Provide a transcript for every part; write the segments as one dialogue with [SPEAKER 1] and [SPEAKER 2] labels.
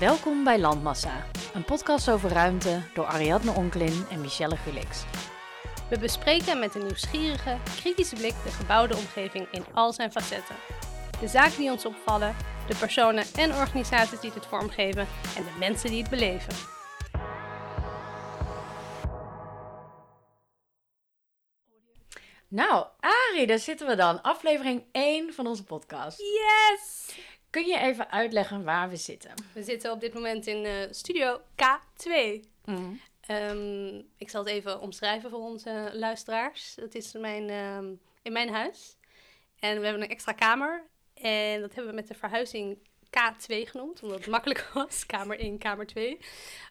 [SPEAKER 1] Welkom bij Landmassa, een podcast over ruimte door Ariadne Onklin en Michelle Gulix.
[SPEAKER 2] We bespreken met een nieuwsgierige, kritische blik de gebouwde omgeving in al zijn facetten. De zaken die ons opvallen, de personen en organisaties die het vormgeven en de mensen die het beleven.
[SPEAKER 1] Nou, Ari, daar zitten we dan. Aflevering 1 van onze podcast.
[SPEAKER 2] Yes!
[SPEAKER 1] Kun je even uitleggen waar we zitten?
[SPEAKER 2] We zitten op dit moment in eh, studio K2. Ehm, ik zal het even omschrijven voor onze luisteraars. Het is mijn, ehm, in mijn huis. En we hebben een extra kamer. En dat hebben we met de verhuizing K2 genoemd, omdat het makkelijk was. Kamer 1, kamer 2.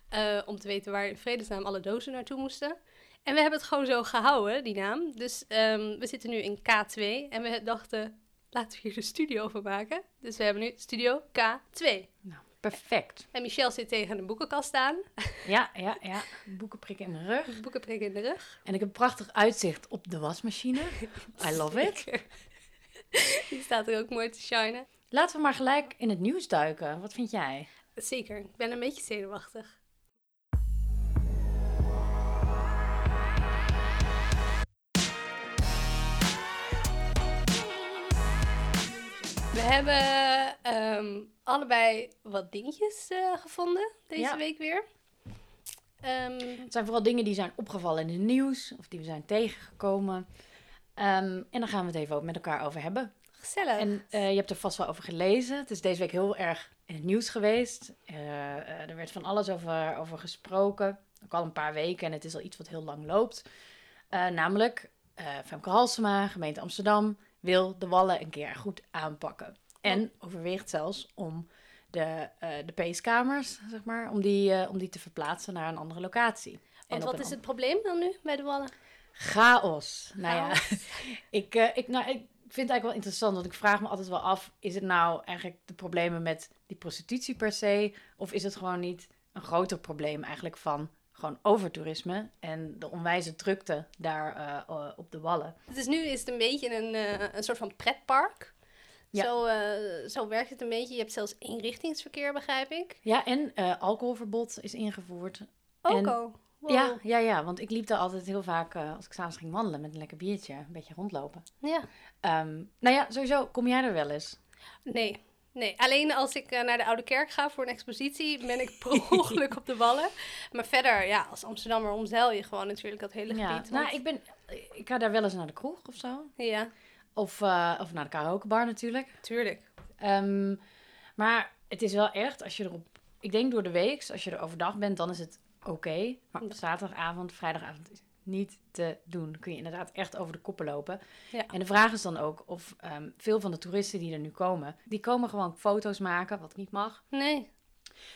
[SPEAKER 2] Eh, om te weten waar in vredesnaam alle dozen naartoe moesten. En we hebben het gewoon zo gehouden, die naam. Dus ehm, we zitten nu in K2. En we dachten, laten we hier de studio van maken. Dus we hebben nu studio K2.
[SPEAKER 1] Nou, perfect.
[SPEAKER 2] En Michelle zit tegen een boekenkast aan.
[SPEAKER 1] Ja, ja, ja. Boeken prikken in de rug.
[SPEAKER 2] Boeken prikken in de rug.
[SPEAKER 1] En ik heb een prachtig uitzicht op de wasmachine. I love it.
[SPEAKER 2] Die staat er ook mooi te shinen.
[SPEAKER 1] Laten we maar gelijk in het nieuws duiken. Wat vind jij?
[SPEAKER 2] Zeker, ik ben een beetje zenuwachtig. Hebben ehm, allebei wat dingetjes eh, gevonden deze
[SPEAKER 1] Ja.
[SPEAKER 2] week weer. Ehm,
[SPEAKER 1] Het zijn vooral dingen die zijn opgevallen in het nieuws of die we zijn tegengekomen. Ehm, en daar gaan we het even ook met elkaar over hebben.
[SPEAKER 2] gezellig.
[SPEAKER 1] En eh, je hebt er vast wel over gelezen. Het is deze week heel erg in het nieuws geweest. Eh, er werd van alles over, over gesproken. Ook al een paar weken. En het is al iets wat heel lang loopt. Namelijk, Femke Halsema, gemeente Amsterdam, wil de wallen een keer goed aanpakken. En overweegt zelfs om de, eh de peeskamers, zeg maar, om die, eh, om die te verplaatsen naar een andere locatie. En
[SPEAKER 2] Want wat is het probleem dan nu bij de wallen?
[SPEAKER 1] Chaos. Nou ja, ik, eh, ik, nou, ik vind het eigenlijk wel interessant, want ik vraag me altijd wel af: is het nou eigenlijk de problemen met die prostitutie per se? Of is het gewoon niet een groter probleem eigenlijk van gewoon overtoerisme en de onwijze drukte daar eh, eh, op de wallen?
[SPEAKER 2] Dus nu is het een beetje een, eh, een soort van pretpark.
[SPEAKER 1] Ja.
[SPEAKER 2] Zo, zo werkt het een beetje. Je hebt zelfs eenrichtingsverkeer, begrijp ik.
[SPEAKER 1] Ja, en alcoholverbod is ingevoerd.
[SPEAKER 2] Ook al. Wow.
[SPEAKER 1] Ja, ja, ja, want ik liep daar altijd heel vaak, als ik s'avonds ging wandelen met een lekker biertje, een beetje rondlopen.
[SPEAKER 2] ja.
[SPEAKER 1] Ehm, nou ja, sowieso, kom jij er wel eens?
[SPEAKER 2] Nee. Nee, alleen als ik eh, naar de Oude Kerk ga voor een expositie, ben ik per ongeluk op de wallen. Maar verder, ja, als Amsterdammer omzeil je gewoon natuurlijk dat hele
[SPEAKER 1] Ja,
[SPEAKER 2] gebied.
[SPEAKER 1] nou,
[SPEAKER 2] want-
[SPEAKER 1] ik, ben, ik ga daar wel eens naar de kroeg of zo.
[SPEAKER 2] Ja,
[SPEAKER 1] Of, eh, of naar de karaokebar natuurlijk.
[SPEAKER 2] tuurlijk.
[SPEAKER 1] Ehm, maar het is wel echt, als je erop... Ik denk door de week, als je er overdag bent, dan is het oké. Maar op zaterdagavond, vrijdagavond niet te doen. Kun je inderdaad echt over de koppen lopen.
[SPEAKER 2] Ja.
[SPEAKER 1] En de vraag is dan ook of ehm, veel van de toeristen die er nu komen... die komen gewoon foto's maken, wat niet mag.
[SPEAKER 2] Nee.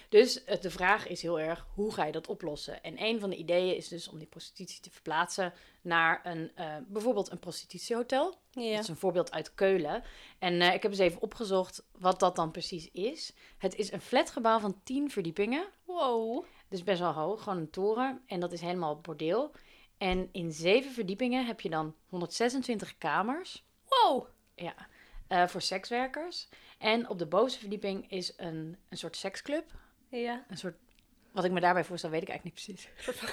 [SPEAKER 1] Dus eh, de vraag is heel erg, hoe ga je dat oplossen? En een van de ideeën is dus om die prostitutie te verplaatsen... naar een, eh, bijvoorbeeld een prostitutiehotel...
[SPEAKER 2] Ja.
[SPEAKER 1] Dat is een voorbeeld uit Keulen. En eh, ik heb eens even opgezocht wat dat dan precies is. Het is een flatgebouw van 10 verdiepingen.
[SPEAKER 2] Wow.
[SPEAKER 1] Dus best wel hoog, gewoon een toren. En dat is helemaal bordeel. En in zeven verdiepingen heb je dan 126 kamers.
[SPEAKER 2] Wow.
[SPEAKER 1] Ja, eh, voor sekswerkers. En op de bovenste verdieping is een, een soort seksclub.
[SPEAKER 2] Ja.
[SPEAKER 1] Een soort, wat ik me daarbij voorstel, weet ik eigenlijk niet precies.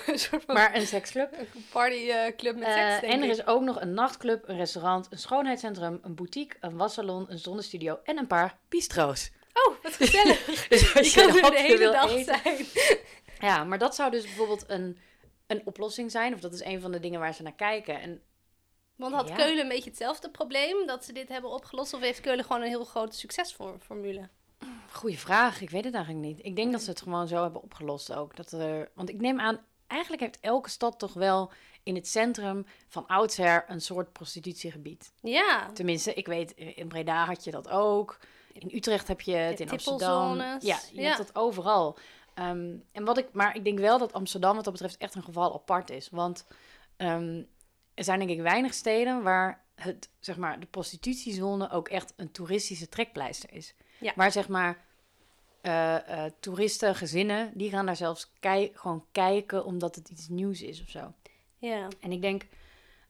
[SPEAKER 2] Een soort van- een
[SPEAKER 1] Maar een seksclub.
[SPEAKER 2] partyclub met
[SPEAKER 1] Eh,
[SPEAKER 2] seks, denk
[SPEAKER 1] en er is ook nog een nachtclub, een restaurant, een schoonheidscentrum, een boutique, een wassalon, een zonnestudio en een paar bistro's.
[SPEAKER 2] Oh, wat gezellig.
[SPEAKER 1] Dus als
[SPEAKER 2] Je kan er
[SPEAKER 1] een
[SPEAKER 2] de hele dag
[SPEAKER 1] eten-
[SPEAKER 2] zijn.
[SPEAKER 1] Ja, maar dat zou dus bijvoorbeeld een, een oplossing zijn. Of dat is een van de dingen waar ze naar kijken. En
[SPEAKER 2] Want had
[SPEAKER 1] Ja.
[SPEAKER 2] Keulen een beetje hetzelfde probleem, dat ze dit hebben opgelost? Of heeft Keulen gewoon een heel grote succesformule?
[SPEAKER 1] goede vraag, ik weet het eigenlijk niet. Ik denk dat ze het gewoon zo hebben opgelost ook. Dat er, want ik neem aan, eigenlijk heeft elke stad toch wel in het centrum van oudsher een soort prostitutiegebied.
[SPEAKER 2] Ja,
[SPEAKER 1] Tenminste, ik weet, in Breda had je dat ook. In Utrecht heb je het, in Amsterdam. Ja, je
[SPEAKER 2] Ja.
[SPEAKER 1] hebt dat overal. Ehm, en wat ik, maar ik denk wel dat Amsterdam wat dat betreft echt een geval apart is. Want ehm, er zijn denk ik weinig steden waar het, zeg maar, de prostitutiezone ook echt een toeristische trekpleister is.
[SPEAKER 2] Ja.
[SPEAKER 1] Waar zeg maar eh, eh, toeristen, gezinnen, die gaan daar zelfs kei- gewoon kijken omdat het iets nieuws is of zo.
[SPEAKER 2] ja.
[SPEAKER 1] En ik denk,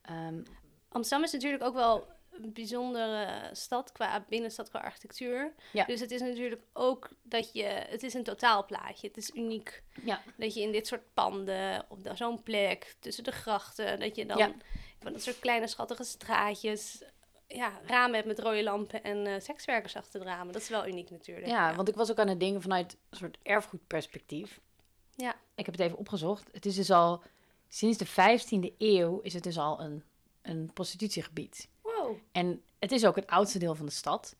[SPEAKER 1] ehm,
[SPEAKER 2] Amsterdam is natuurlijk ook wel een bijzondere stad qua binnenstad, qua architectuur.
[SPEAKER 1] Ja.
[SPEAKER 2] Dus het is natuurlijk ook dat je... Het is een totaalplaatje. Het is uniek
[SPEAKER 1] Ja.
[SPEAKER 2] dat je in dit soort panden, op zo'n plek, tussen de grachten... Dat je dan
[SPEAKER 1] Ja.
[SPEAKER 2] van dat soort kleine schattige straatjes... Ja, ramen hebt met rode lampen en eh, sekswerkers achter de ramen. Dat is wel uniek natuurlijk.
[SPEAKER 1] Ja, want ik was ook aan het denken vanuit een soort erfgoedperspectief.
[SPEAKER 2] Ja.
[SPEAKER 1] Ik heb het even opgezocht. Het is dus al sinds de 15e eeuw is het dus al een, een prostitutiegebied.
[SPEAKER 2] Wow.
[SPEAKER 1] En het is ook het oudste deel van de stad.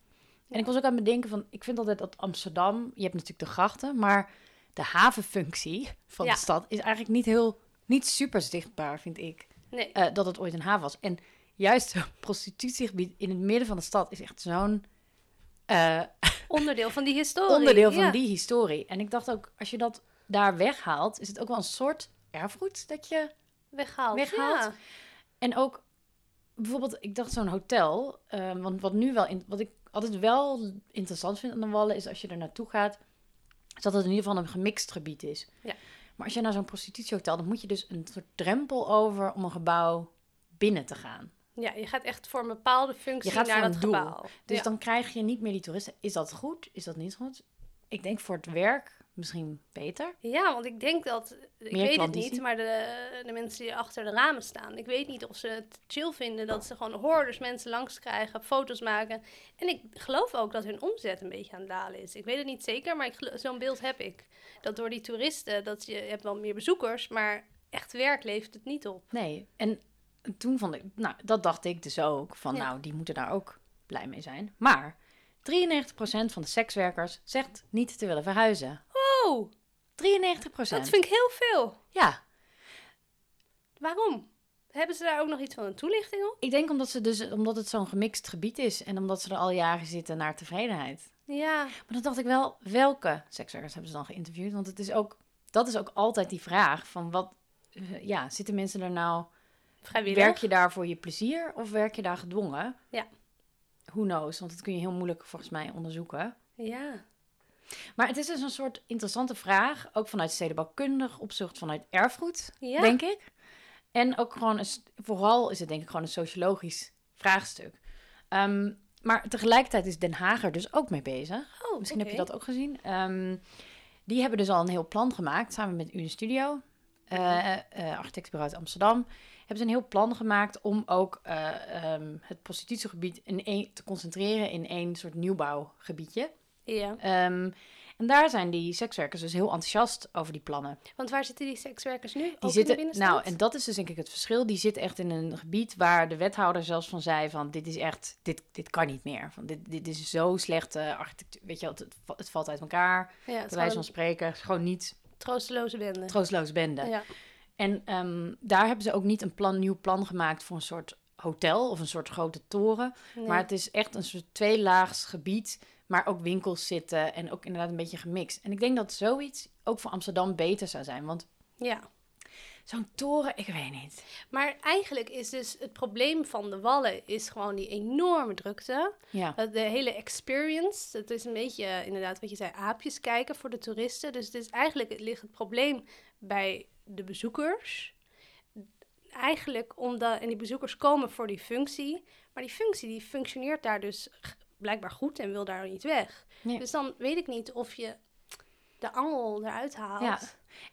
[SPEAKER 1] En ik was ook aan het bedenken van, ik vind altijd dat Amsterdam, je hebt natuurlijk de grachten, maar de havenfunctie van
[SPEAKER 2] Ja.
[SPEAKER 1] de stad is eigenlijk niet heel, niet super zichtbaar, vind ik,
[SPEAKER 2] Nee,
[SPEAKER 1] eh, dat het ooit een haven was. En juist zo'n prostitutiegebied in het midden van de stad is echt zo'n eh,
[SPEAKER 2] onderdeel van die historie.
[SPEAKER 1] onderdeel van
[SPEAKER 2] Ja.
[SPEAKER 1] die historie. En ik dacht ook, als je dat daar weghaalt, is het ook wel een soort erfgoed dat je.
[SPEAKER 2] Weggehaald. Ja.
[SPEAKER 1] En ook bijvoorbeeld, ik dacht zo'n hotel. eh, want wat nu wel, in, wat ik altijd wel interessant vind aan de Wallen is als je er naartoe gaat, is dat het in ieder geval een gemixt gebied is.
[SPEAKER 2] Ja.
[SPEAKER 1] Maar als je naar zo'n prostitutiehotel, dan moet je dus een soort drempel over om een gebouw binnen te gaan.
[SPEAKER 2] Ja, je gaat echt voor een bepaalde functie
[SPEAKER 1] Je gaat
[SPEAKER 2] naar dat
[SPEAKER 1] doel.
[SPEAKER 2] gebouw.
[SPEAKER 1] Dus
[SPEAKER 2] ja.
[SPEAKER 1] dan krijg je niet meer die toeristen. Is dat goed? Is dat niet goed? Ik denk voor het werk misschien beter.
[SPEAKER 2] ja, want ik denk dat, ik
[SPEAKER 1] Meer
[SPEAKER 2] weet het niet, maar de, de mensen die achter de ramen staan, ik weet niet of ze het chill vinden dat ze gewoon hoorders mensen langs krijgen, foto's maken. En ik geloof ook dat hun omzet een beetje aan het dalen is. Ik weet het niet zeker, maar zo'n beeld heb ik. Dat door die toeristen, dat je, je hebt wel meer bezoekers, maar echt werk levert het niet op.
[SPEAKER 1] Nee. En toen vond ik, nou, dat dacht ik dus ook. Van
[SPEAKER 2] Ja.
[SPEAKER 1] nou, die moeten daar ook blij mee zijn. Maar 93% van de sekswerkers zegt niet te willen verhuizen. 93%.
[SPEAKER 2] Oh, dat vind ik heel veel.
[SPEAKER 1] Ja,
[SPEAKER 2] Waarom? Hebben ze daar ook nog iets van een toelichting op?
[SPEAKER 1] ik denk omdat, ze dus, omdat het zo'n gemixt gebied is. En omdat ze er al jaren zitten naar tevredenheid.
[SPEAKER 2] Ja,
[SPEAKER 1] Maar dan dacht ik wel, welke sekswerkers hebben ze dan geïnterviewd? Want het is ook, dat is ook altijd die vraag van wat... eh, Ja, zitten mensen er nou
[SPEAKER 2] vrijwillig.
[SPEAKER 1] Werk je daar voor je plezier of werk je daar gedwongen?
[SPEAKER 2] Ja.
[SPEAKER 1] Who knows, want dat kun je heel moeilijk volgens mij onderzoeken.
[SPEAKER 2] Ja.
[SPEAKER 1] Maar het is dus een soort interessante vraag, ook vanuit stedenbouwkundig opzicht, vanuit erfgoed,
[SPEAKER 2] Ja.
[SPEAKER 1] denk ik. En ook gewoon, een, vooral is het denk ik gewoon een sociologisch vraagstuk. Ehm, maar tegelijkertijd is Den Haag er dus ook mee bezig.
[SPEAKER 2] Oh,
[SPEAKER 1] Misschien heb je dat ook gezien. Ehm, die hebben dus al een heel plan gemaakt, samen met Uni Studio, eh eh, architectenbureau uit Amsterdam. Hebben ze een heel plan gemaakt om ook eh, ehm, het prostitutiegebied in te concentreren in één soort nieuwbouwgebiedje.
[SPEAKER 2] Ja.
[SPEAKER 1] Ehm, en daar zijn die sekswerkers dus heel enthousiast over die plannen.
[SPEAKER 2] Want waar zitten die sekswerkers nu? Ook
[SPEAKER 1] Die
[SPEAKER 2] in de
[SPEAKER 1] zitten, nou, en dat is dus denk ik het verschil. Die zitten echt in een gebied waar de wethouder zelfs van zei van dit is echt, dit, dit kan niet meer. Van, dit, dit is zo architectuur. Weet je, het, het, valt uit elkaar.
[SPEAKER 2] ja,
[SPEAKER 1] Bij wijze van spreken, het is gewoon niet
[SPEAKER 2] troosteloze bende.
[SPEAKER 1] troosteloos bende.
[SPEAKER 2] Ja.
[SPEAKER 1] En ehm, daar hebben ze ook niet een plan, nieuw plan gemaakt voor een soort hotel of een soort grote toren.
[SPEAKER 2] Nee.
[SPEAKER 1] Maar het is echt een soort tweelaags gebied, maar ook winkels zitten en ook inderdaad een beetje gemixt. En ik denk dat zoiets ook voor Amsterdam beter zou zijn, want
[SPEAKER 2] ja.
[SPEAKER 1] zo'n toren, ik weet niet.
[SPEAKER 2] Maar eigenlijk is dus het probleem van de wallen is gewoon die enorme drukte.
[SPEAKER 1] Ja,
[SPEAKER 2] Dat De hele experience, het is een beetje eh, inderdaad wat je zei, aapjes kijken voor de toeristen. Dus het is eigenlijk het ligt het probleem bij de bezoekers. Eigenlijk omdat, en die bezoekers komen voor die functie, maar die functie die functioneert daar dus blijkbaar goed en wil daar niet weg. Dus dan weet ik niet of je de angel eruit haalt.
[SPEAKER 1] Ja.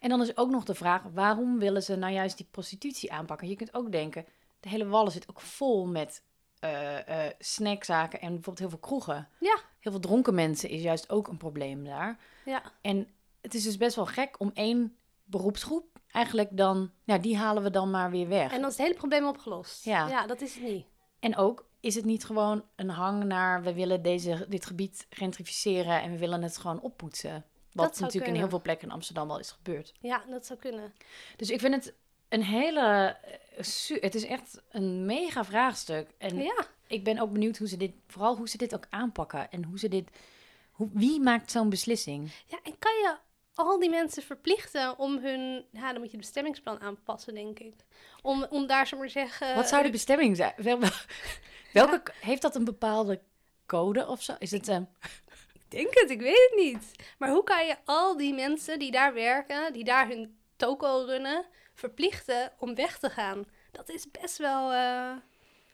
[SPEAKER 1] en dan is ook nog de vraag, waarom willen ze nou juist die prostitutie aanpakken? Je kunt ook denken, de hele wallen zit ook vol met eh, eh, snackzaken en bijvoorbeeld heel veel kroegen.
[SPEAKER 2] Ja.
[SPEAKER 1] Heel veel dronken mensen is juist ook een probleem daar.
[SPEAKER 2] Ja.
[SPEAKER 1] En het is dus best wel gek om één beroepsgroep eigenlijk dan, ja, die halen we dan maar weer weg.
[SPEAKER 2] En dan is het hele probleem opgelost.
[SPEAKER 1] Ja.
[SPEAKER 2] ja dat is het niet.
[SPEAKER 1] En ook, is het niet gewoon een hang naar, we willen deze, dit gebied gentrificeren en we willen het gewoon oppoetsen? Wat natuurlijk in heel veel plekken in Amsterdam al is gebeurd.
[SPEAKER 2] Ja, dat zou kunnen.
[SPEAKER 1] Dus ik vind het een hele, eh, su- het is echt een mega vraagstuk. En
[SPEAKER 2] Ja.
[SPEAKER 1] ik ben ook benieuwd hoe ze dit, vooral hoe ze dit ook aanpakken en hoe ze dit, hoe, wie maakt zo'n beslissing?
[SPEAKER 2] Ja, en kan je al die mensen verplichten om hun... Ja, dan moet je het bestemmingsplan aanpassen, denk ik. Om, om daar, zo maar zeggen...
[SPEAKER 1] Wat zou de bestemming zijn? Wel- wel- Welke, heeft dat een bepaalde code of zo? Is het, eh,
[SPEAKER 2] Ik denk het, ik weet het niet. Maar hoe kan je al die mensen die daar werken, die daar hun toko runnen, verplichten om weg te gaan? Dat is best wel, eh,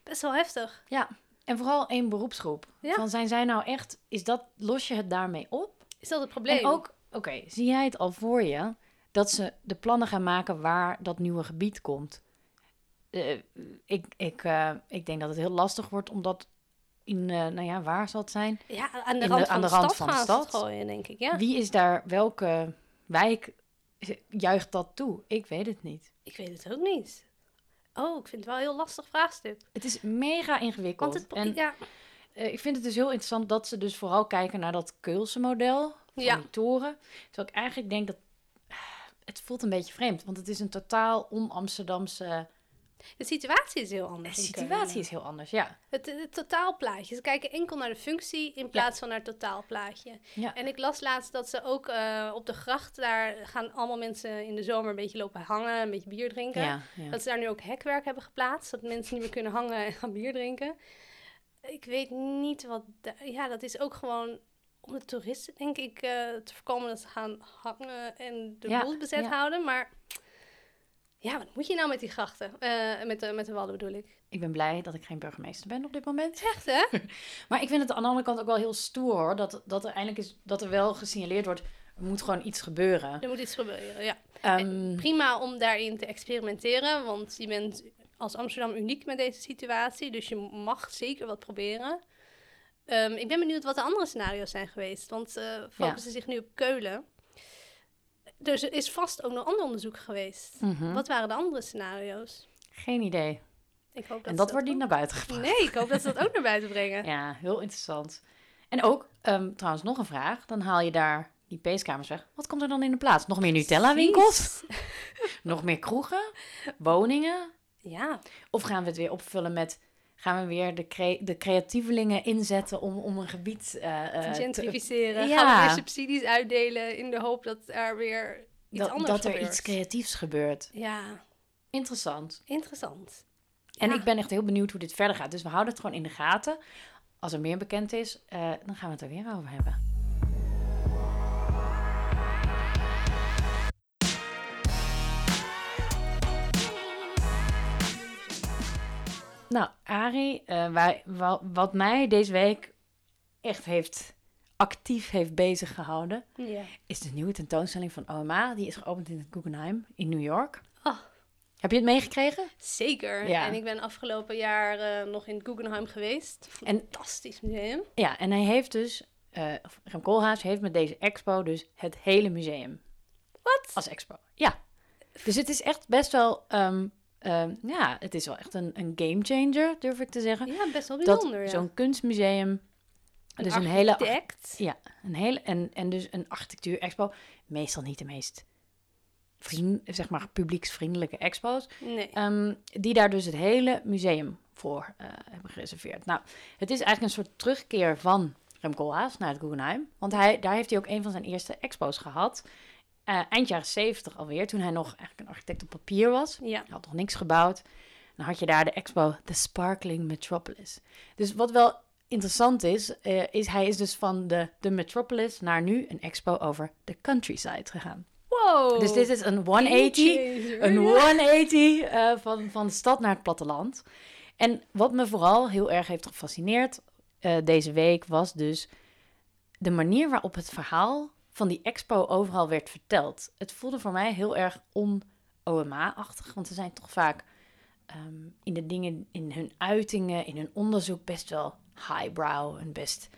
[SPEAKER 2] best wel heftig.
[SPEAKER 1] ja, En vooral één beroepsgroep.
[SPEAKER 2] Ja.
[SPEAKER 1] Van zijn zij nou echt, is dat, los je het daarmee op?
[SPEAKER 2] Is dat het probleem?
[SPEAKER 1] En ook, oké, zie jij het al voor je dat ze de plannen gaan maken waar dat nieuwe gebied komt? Eh, ik, ik, eh, ik denk dat het heel lastig wordt om dat in, eh, nou ja, waar zal het zijn?
[SPEAKER 2] ja, aan de
[SPEAKER 1] in
[SPEAKER 2] rand,
[SPEAKER 1] de-
[SPEAKER 2] van,
[SPEAKER 1] aan
[SPEAKER 2] de
[SPEAKER 1] de rand
[SPEAKER 2] stad
[SPEAKER 1] van de stad.
[SPEAKER 2] gooien, denk ik. Ja.
[SPEAKER 1] Wie is daar, welke wijk juicht dat toe? Ik weet het niet.
[SPEAKER 2] Ik weet het ook niet. Oh, ik vind het wel een heel lastig vraagstuk.
[SPEAKER 1] Het is mega ingewikkeld.
[SPEAKER 2] Want het,
[SPEAKER 1] en
[SPEAKER 2] ja,
[SPEAKER 1] ik vind het dus heel interessant dat ze dus vooral kijken naar dat Keulse model van
[SPEAKER 2] Ja.
[SPEAKER 1] die toren. Terwijl ik eigenlijk denk dat het voelt een beetje vreemd, want het is een totaal on-Amsterdamse
[SPEAKER 2] de situatie is heel
[SPEAKER 1] de
[SPEAKER 2] anders. in
[SPEAKER 1] situatie is heel anders. Ja,
[SPEAKER 2] Het, het totaalplaatje. Ze kijken enkel naar de functie in plaats van naar het totaalplaatje.
[SPEAKER 1] ja.
[SPEAKER 2] En ik las laatst dat ze ook eh, op de gracht, daar gaan allemaal mensen in de zomer een beetje lopen hangen, een beetje bier drinken.
[SPEAKER 1] ja.
[SPEAKER 2] Dat ze daar nu ook hekwerk hebben geplaatst, zodat mensen niet meer kunnen hangen en gaan bier drinken. Ik weet niet wat. ja, dat is ook gewoon om de toeristen, denk ik, eh, te voorkomen dat ze gaan hangen en de boel bezet houden. Maar ja, wat moet je nou met die grachten? Eh, met, de, met de wallen bedoel ik.
[SPEAKER 1] Ik ben blij dat ik geen burgemeester ben op dit moment.
[SPEAKER 2] Echt, hè?
[SPEAKER 1] Maar ik vind het aan de andere kant ook wel heel stoer hoor, dat, dat er eindelijk is, dat er wel gesignaleerd wordt, er moet gewoon iets gebeuren.
[SPEAKER 2] er moet iets gebeuren, ja.
[SPEAKER 1] Ehm,
[SPEAKER 2] Prima om daarin te experimenteren, want je bent als Amsterdam uniek met deze situatie, dus je mag zeker wat proberen. Ehm, ik ben benieuwd wat de andere scenario's zijn geweest, want eh focussen zich nu op Keulen. Dus er is vast ook nog ander onderzoek geweest.
[SPEAKER 1] mhm.
[SPEAKER 2] Wat waren de andere scenario's?
[SPEAKER 1] Geen idee.
[SPEAKER 2] Ik hoop dat
[SPEAKER 1] en dat wordt niet
[SPEAKER 2] ook-
[SPEAKER 1] naar buiten gebracht.
[SPEAKER 2] Nee, ik hoop dat ze dat ook naar buiten brengen.
[SPEAKER 1] Ja, heel interessant. En ook, ehm, trouwens, nog een vraag. Dan haal je daar die peeskamers weg. Wat komt er dan in de plaats? Nog meer Nutella-winkels? Nog meer kroegen? Woningen?
[SPEAKER 2] Ja,
[SPEAKER 1] Of gaan we het weer opvullen met... Gaan we weer de, cre- de creatievelingen inzetten om, om een gebied eh, eh, te-
[SPEAKER 2] gentrificeren.
[SPEAKER 1] ja.
[SPEAKER 2] Gaan we weer subsidies uitdelen in de hoop dat er weer iets
[SPEAKER 1] dat,
[SPEAKER 2] anders
[SPEAKER 1] dat er
[SPEAKER 2] gebeurt.
[SPEAKER 1] iets creatiefs gebeurt.
[SPEAKER 2] Ja,
[SPEAKER 1] Interessant.
[SPEAKER 2] interessant.
[SPEAKER 1] En
[SPEAKER 2] Ja.
[SPEAKER 1] ik ben echt heel benieuwd hoe dit verder gaat. Dus we houden het gewoon in de gaten. Als er meer bekend is, eh, dan gaan we het er weer over hebben. Nou, Arie, eh, wij, wa- wat mij deze week echt heeft actief heeft bezig gehouden,
[SPEAKER 2] Ja.
[SPEAKER 1] is de nieuwe tentoonstelling van OMA. Die is geopend in het Guggenheim in New York.
[SPEAKER 2] Oh.
[SPEAKER 1] Heb je het meegekregen?
[SPEAKER 2] Zeker.
[SPEAKER 1] Ja.
[SPEAKER 2] En ik ben afgelopen jaar eh, nog in het Guggenheim geweest.
[SPEAKER 1] En-
[SPEAKER 2] Fantastisch museum.
[SPEAKER 1] Ja, en hij heeft dus, eh Rem Koolhaas heeft met deze expo dus het hele museum
[SPEAKER 2] Wat?
[SPEAKER 1] als expo. Ja. Dus het is echt best wel, ehm, ehm, ja, het is wel echt een, een game changer, durf ik te zeggen.
[SPEAKER 2] Ja, best wel
[SPEAKER 1] dat
[SPEAKER 2] bijzonder. ja.
[SPEAKER 1] zo'n kunstmuseum, dus een hele,
[SPEAKER 2] architect.
[SPEAKER 1] ja, een hele, en, en dus een architectuur expo, meestal niet de meest vriend, zeg maar publieksvriendelijke expo's.
[SPEAKER 2] Nee.
[SPEAKER 1] Ehm, die daar dus het hele museum voor eh, hebben gereserveerd. Nou, het is eigenlijk een soort terugkeer van Rem Koolhaas naar het Guggenheim. Want hij, daar heeft hij ook een van zijn eerste expo's gehad. Eh, eind jaren 70 alweer, toen hij nog eigenlijk een architect op papier was.
[SPEAKER 2] Ja.
[SPEAKER 1] Hij had nog niks gebouwd. Dan had je daar de expo The Sparkling Metropolis. Dus wat wel interessant is, eh, is hij is dus van de, de Metropolis naar nu een expo over de countryside gegaan.
[SPEAKER 2] Wow.
[SPEAKER 1] Dus dit is een 180
[SPEAKER 2] Gamechanger,
[SPEAKER 1] een
[SPEAKER 2] ja.
[SPEAKER 1] 180 eh, van, van de stad naar het platteland. En wat me vooral heel erg heeft gefascineerd deze week was dus de manier waarop het verhaal van die expo overal werd verteld. Het voelde voor mij heel erg on-OMA-achtig, want ze zijn toch vaak ehm, in de dingen, in hun uitingen, in hun onderzoek best wel highbrow en best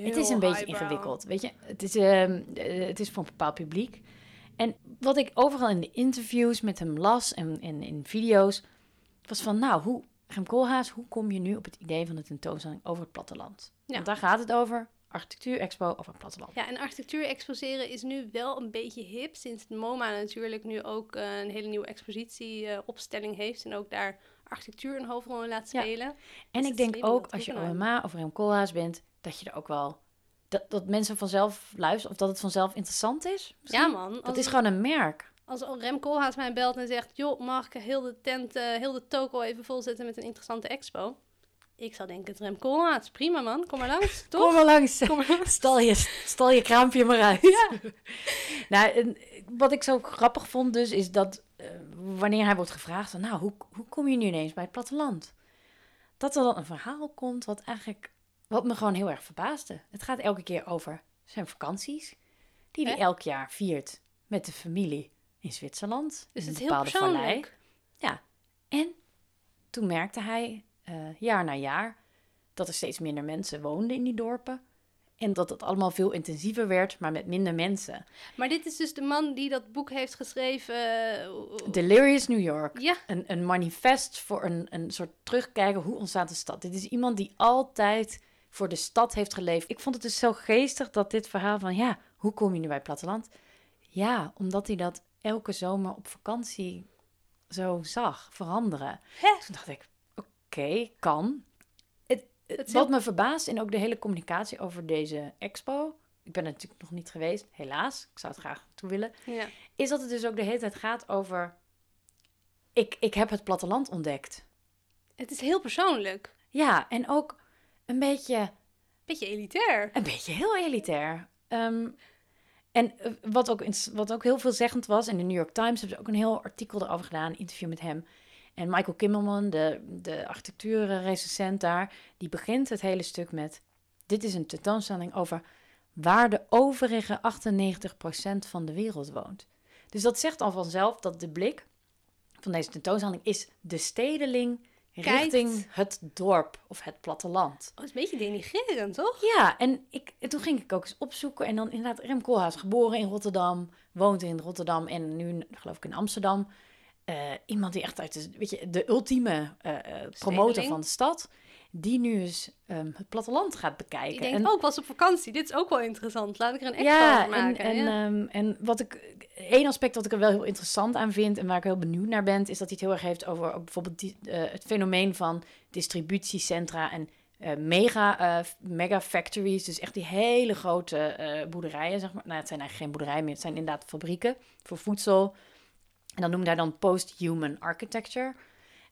[SPEAKER 1] het is een beetje ingewikkeld, weet je. Het is, ehm, eh, het is voor een bepaald publiek. En wat ik overal in de interviews met hem las en, en in video's, was van, nou, hoe, Rem Koolhaas, hoe kom je nu op het idee van de tentoonstelling over het platteland?
[SPEAKER 2] Ja.
[SPEAKER 1] Want daar gaat het over, architectuur-expo over het platteland.
[SPEAKER 2] Ja, en architectuur exposeren is nu wel een beetje hip. Sinds het MoMA natuurlijk nu ook eh, een hele nieuwe expositieopstelling heeft. En ook daar architectuur een hoofdrol in laat
[SPEAKER 1] Ja.
[SPEAKER 2] spelen.
[SPEAKER 1] En
[SPEAKER 2] Dus
[SPEAKER 1] ik denk ook, als je. OMA of Rem Koolhaas bent, dat je er ook wel, dat, dat mensen vanzelf luisteren, of dat het vanzelf interessant is. misschien?
[SPEAKER 2] Ja man,
[SPEAKER 1] Dat is gewoon een merk.
[SPEAKER 2] als Rem Koolhaas mij belt en zegt... joh, mag ik heel de tent, eh, heel de toko even volzetten met een interessante expo? Ik zou denken, Rem Koolhaas, prima man, kom maar langs, toch?
[SPEAKER 1] Kom maar langs.
[SPEAKER 2] Kom maar langs.
[SPEAKER 1] Stal je, stal je kraampje maar uit.
[SPEAKER 2] Ja.
[SPEAKER 1] nou, en wat ik zo grappig vond dus, is dat eh, wanneer hij wordt gevraagd van, nou, hoe, hoe kom je nu ineens bij het platteland? dat er dan een verhaal komt wat eigenlijk, wat me gewoon heel erg verbaasde. Het gaat elke keer over zijn vakanties, die hij
[SPEAKER 2] Hè?
[SPEAKER 1] elk jaar viert met de familie in Zwitserland.
[SPEAKER 2] Dus
[SPEAKER 1] in
[SPEAKER 2] het is heel
[SPEAKER 1] bepaalde vallei.
[SPEAKER 2] persoonlijk.
[SPEAKER 1] Ja, en toen merkte hij eh, jaar na jaar dat er steeds minder mensen woonden in die dorpen. En dat het allemaal veel intensiever werd, maar met minder mensen.
[SPEAKER 2] Maar dit is dus de man die dat boek heeft geschreven. eh,
[SPEAKER 1] Delirious New York.
[SPEAKER 2] Ja,
[SPEAKER 1] Een, een manifest voor een, een soort terugkijken. Hoe ontstaat de stad? Dit is iemand die altijd voor de stad heeft geleefd. Ik vond het dus zo geestig dat dit verhaal van... Ja, hoe kom je nu bij het platteland? Ja, omdat hij dat elke zomer op vakantie zo zag veranderen.
[SPEAKER 2] Hè?
[SPEAKER 1] Toen dacht ik, oké, kan. Het, wat
[SPEAKER 2] heel-
[SPEAKER 1] me verbaast en ook de hele communicatie over deze expo... Ik ben er natuurlijk nog niet geweest, helaas. Ik zou het graag toe willen
[SPEAKER 2] ja.
[SPEAKER 1] is dat het dus ook de hele tijd gaat over. Ik, ik heb het platteland ontdekt.
[SPEAKER 2] Het is heel persoonlijk.
[SPEAKER 1] Ja, en ook een beetje,
[SPEAKER 2] Beetje elitair.
[SPEAKER 1] een beetje heel elitair. Ehm, en eh, wat ook, wat ook heel veelzeggend was, in de New York Times hebben ze ook een heel artikel erover gedaan, een interview met hem. En Michael Kimmelman, de, de architectuurrecensent daar, die begint het hele stuk met: Dit is een tentoonstelling over waar de overige 98% van de wereld woont. Dus dat zegt al vanzelf dat de blik van deze tentoonstelling is de stedeling
[SPEAKER 2] Kijkt.
[SPEAKER 1] richting het dorp of het platteland.
[SPEAKER 2] Oh, het is een beetje denigrerend, toch?
[SPEAKER 1] Ja, en, ik, en toen ging ik ook eens opzoeken. En dan inderdaad, Rem Koolhaas, geboren in Rotterdam, woont in Rotterdam en nu geloof ik in Amsterdam. Eh, iemand die echt uit de, weet je, de ultieme eh, eh, promotor van de stad, die nu eens ehm, het platteland gaat bekijken.
[SPEAKER 2] Ik denk,
[SPEAKER 1] en,
[SPEAKER 2] ik was op vakantie. Dit is ook wel interessant. Laat ik er een extra
[SPEAKER 1] ja,
[SPEAKER 2] van
[SPEAKER 1] en,
[SPEAKER 2] maken.
[SPEAKER 1] en,
[SPEAKER 2] ja.
[SPEAKER 1] ehm, en wat ik, één aspect wat ik er wel heel interessant aan vind en waar ik heel benieuwd naar ben, is dat hij het heel erg heeft over ook bijvoorbeeld die, het fenomeen van distributiecentra en mega, mega factories. Dus echt die hele grote boerderijen, zeg maar. Nou, het zijn eigenlijk geen boerderijen meer, het zijn inderdaad fabrieken voor voedsel. En dan noemen daar dan post-human architecture.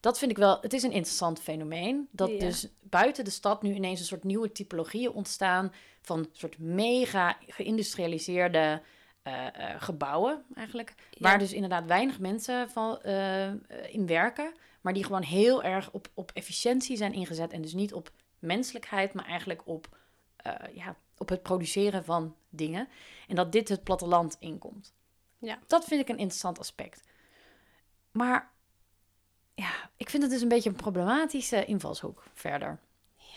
[SPEAKER 1] Dat vind ik wel, het is een interessant fenomeen. Dat
[SPEAKER 2] Ja.
[SPEAKER 1] dus buiten de stad nu ineens een soort nieuwe typologieën ontstaan van soort mega geïndustrialiseerde eh, eh, gebouwen eigenlijk. Waar dus inderdaad weinig mensen van, eh, in werken, maar die gewoon heel erg op, op efficiëntie zijn ingezet en dus niet op menselijkheid, maar eigenlijk op, ja, op het produceren van dingen. En dat dit het platteland inkomt.
[SPEAKER 2] Ja.
[SPEAKER 1] Dat vind ik een interessant aspect. Maar ja, ik vind het dus een beetje een problematische invalshoek verder.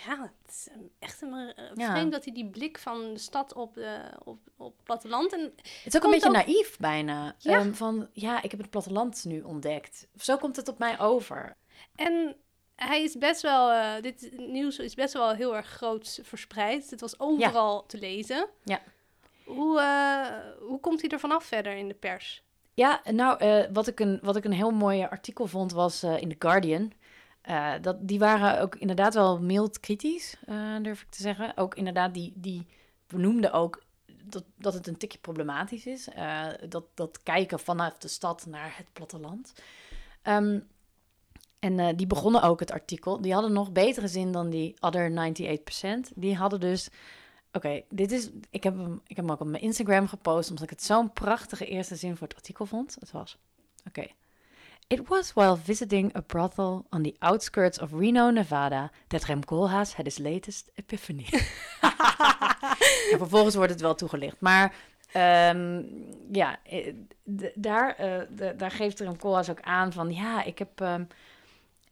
[SPEAKER 2] Ja, het is um, echt een, eh,
[SPEAKER 1] Ja.
[SPEAKER 2] vreemd dat hij die blik van de stad op, op, op het platteland... En
[SPEAKER 1] Het is ook een beetje
[SPEAKER 2] ook-
[SPEAKER 1] naïef bijna.
[SPEAKER 2] Ja.
[SPEAKER 1] Ehm, van ja, ik heb het platteland nu ontdekt. Zo komt het op mij over.
[SPEAKER 2] En hij is best wel, eh, dit nieuws is best wel heel erg groot verspreid. Het was overal te lezen.
[SPEAKER 1] Ja.
[SPEAKER 2] Hoe, eh, hoe komt hij er vanaf verder in de pers?
[SPEAKER 1] Ja, nou, eh, wat, ik een, wat ik een heel mooi artikel vond was eh, in The Guardian. Eh, dat, die waren ook inderdaad wel mild kritisch, durf ik te zeggen. Ook inderdaad, die, die benoemden ook dat, dat het een tikje problematisch is. dat, dat kijken vanuit de stad naar het platteland. Ehm, en die begonnen ook het artikel. Die hadden nog betere zin dan die other 98%. Die hadden dus... Oké, dit is... Ik heb, hem, ik heb hem ook op mijn Instagram gepost... omdat ik het zo'n prachtige eerste zin voor het artikel vond. Het was... Oké. It was while visiting a brothel on the outskirts of Reno, Nevada... that Rem Koolhaas had his latest epiphany. en vervolgens wordt het wel toegelicht. Maar ehm, ja, eh, daar, eh, daar geeft Rem Koolhaas ook aan van... Ja, ik heb... ehm,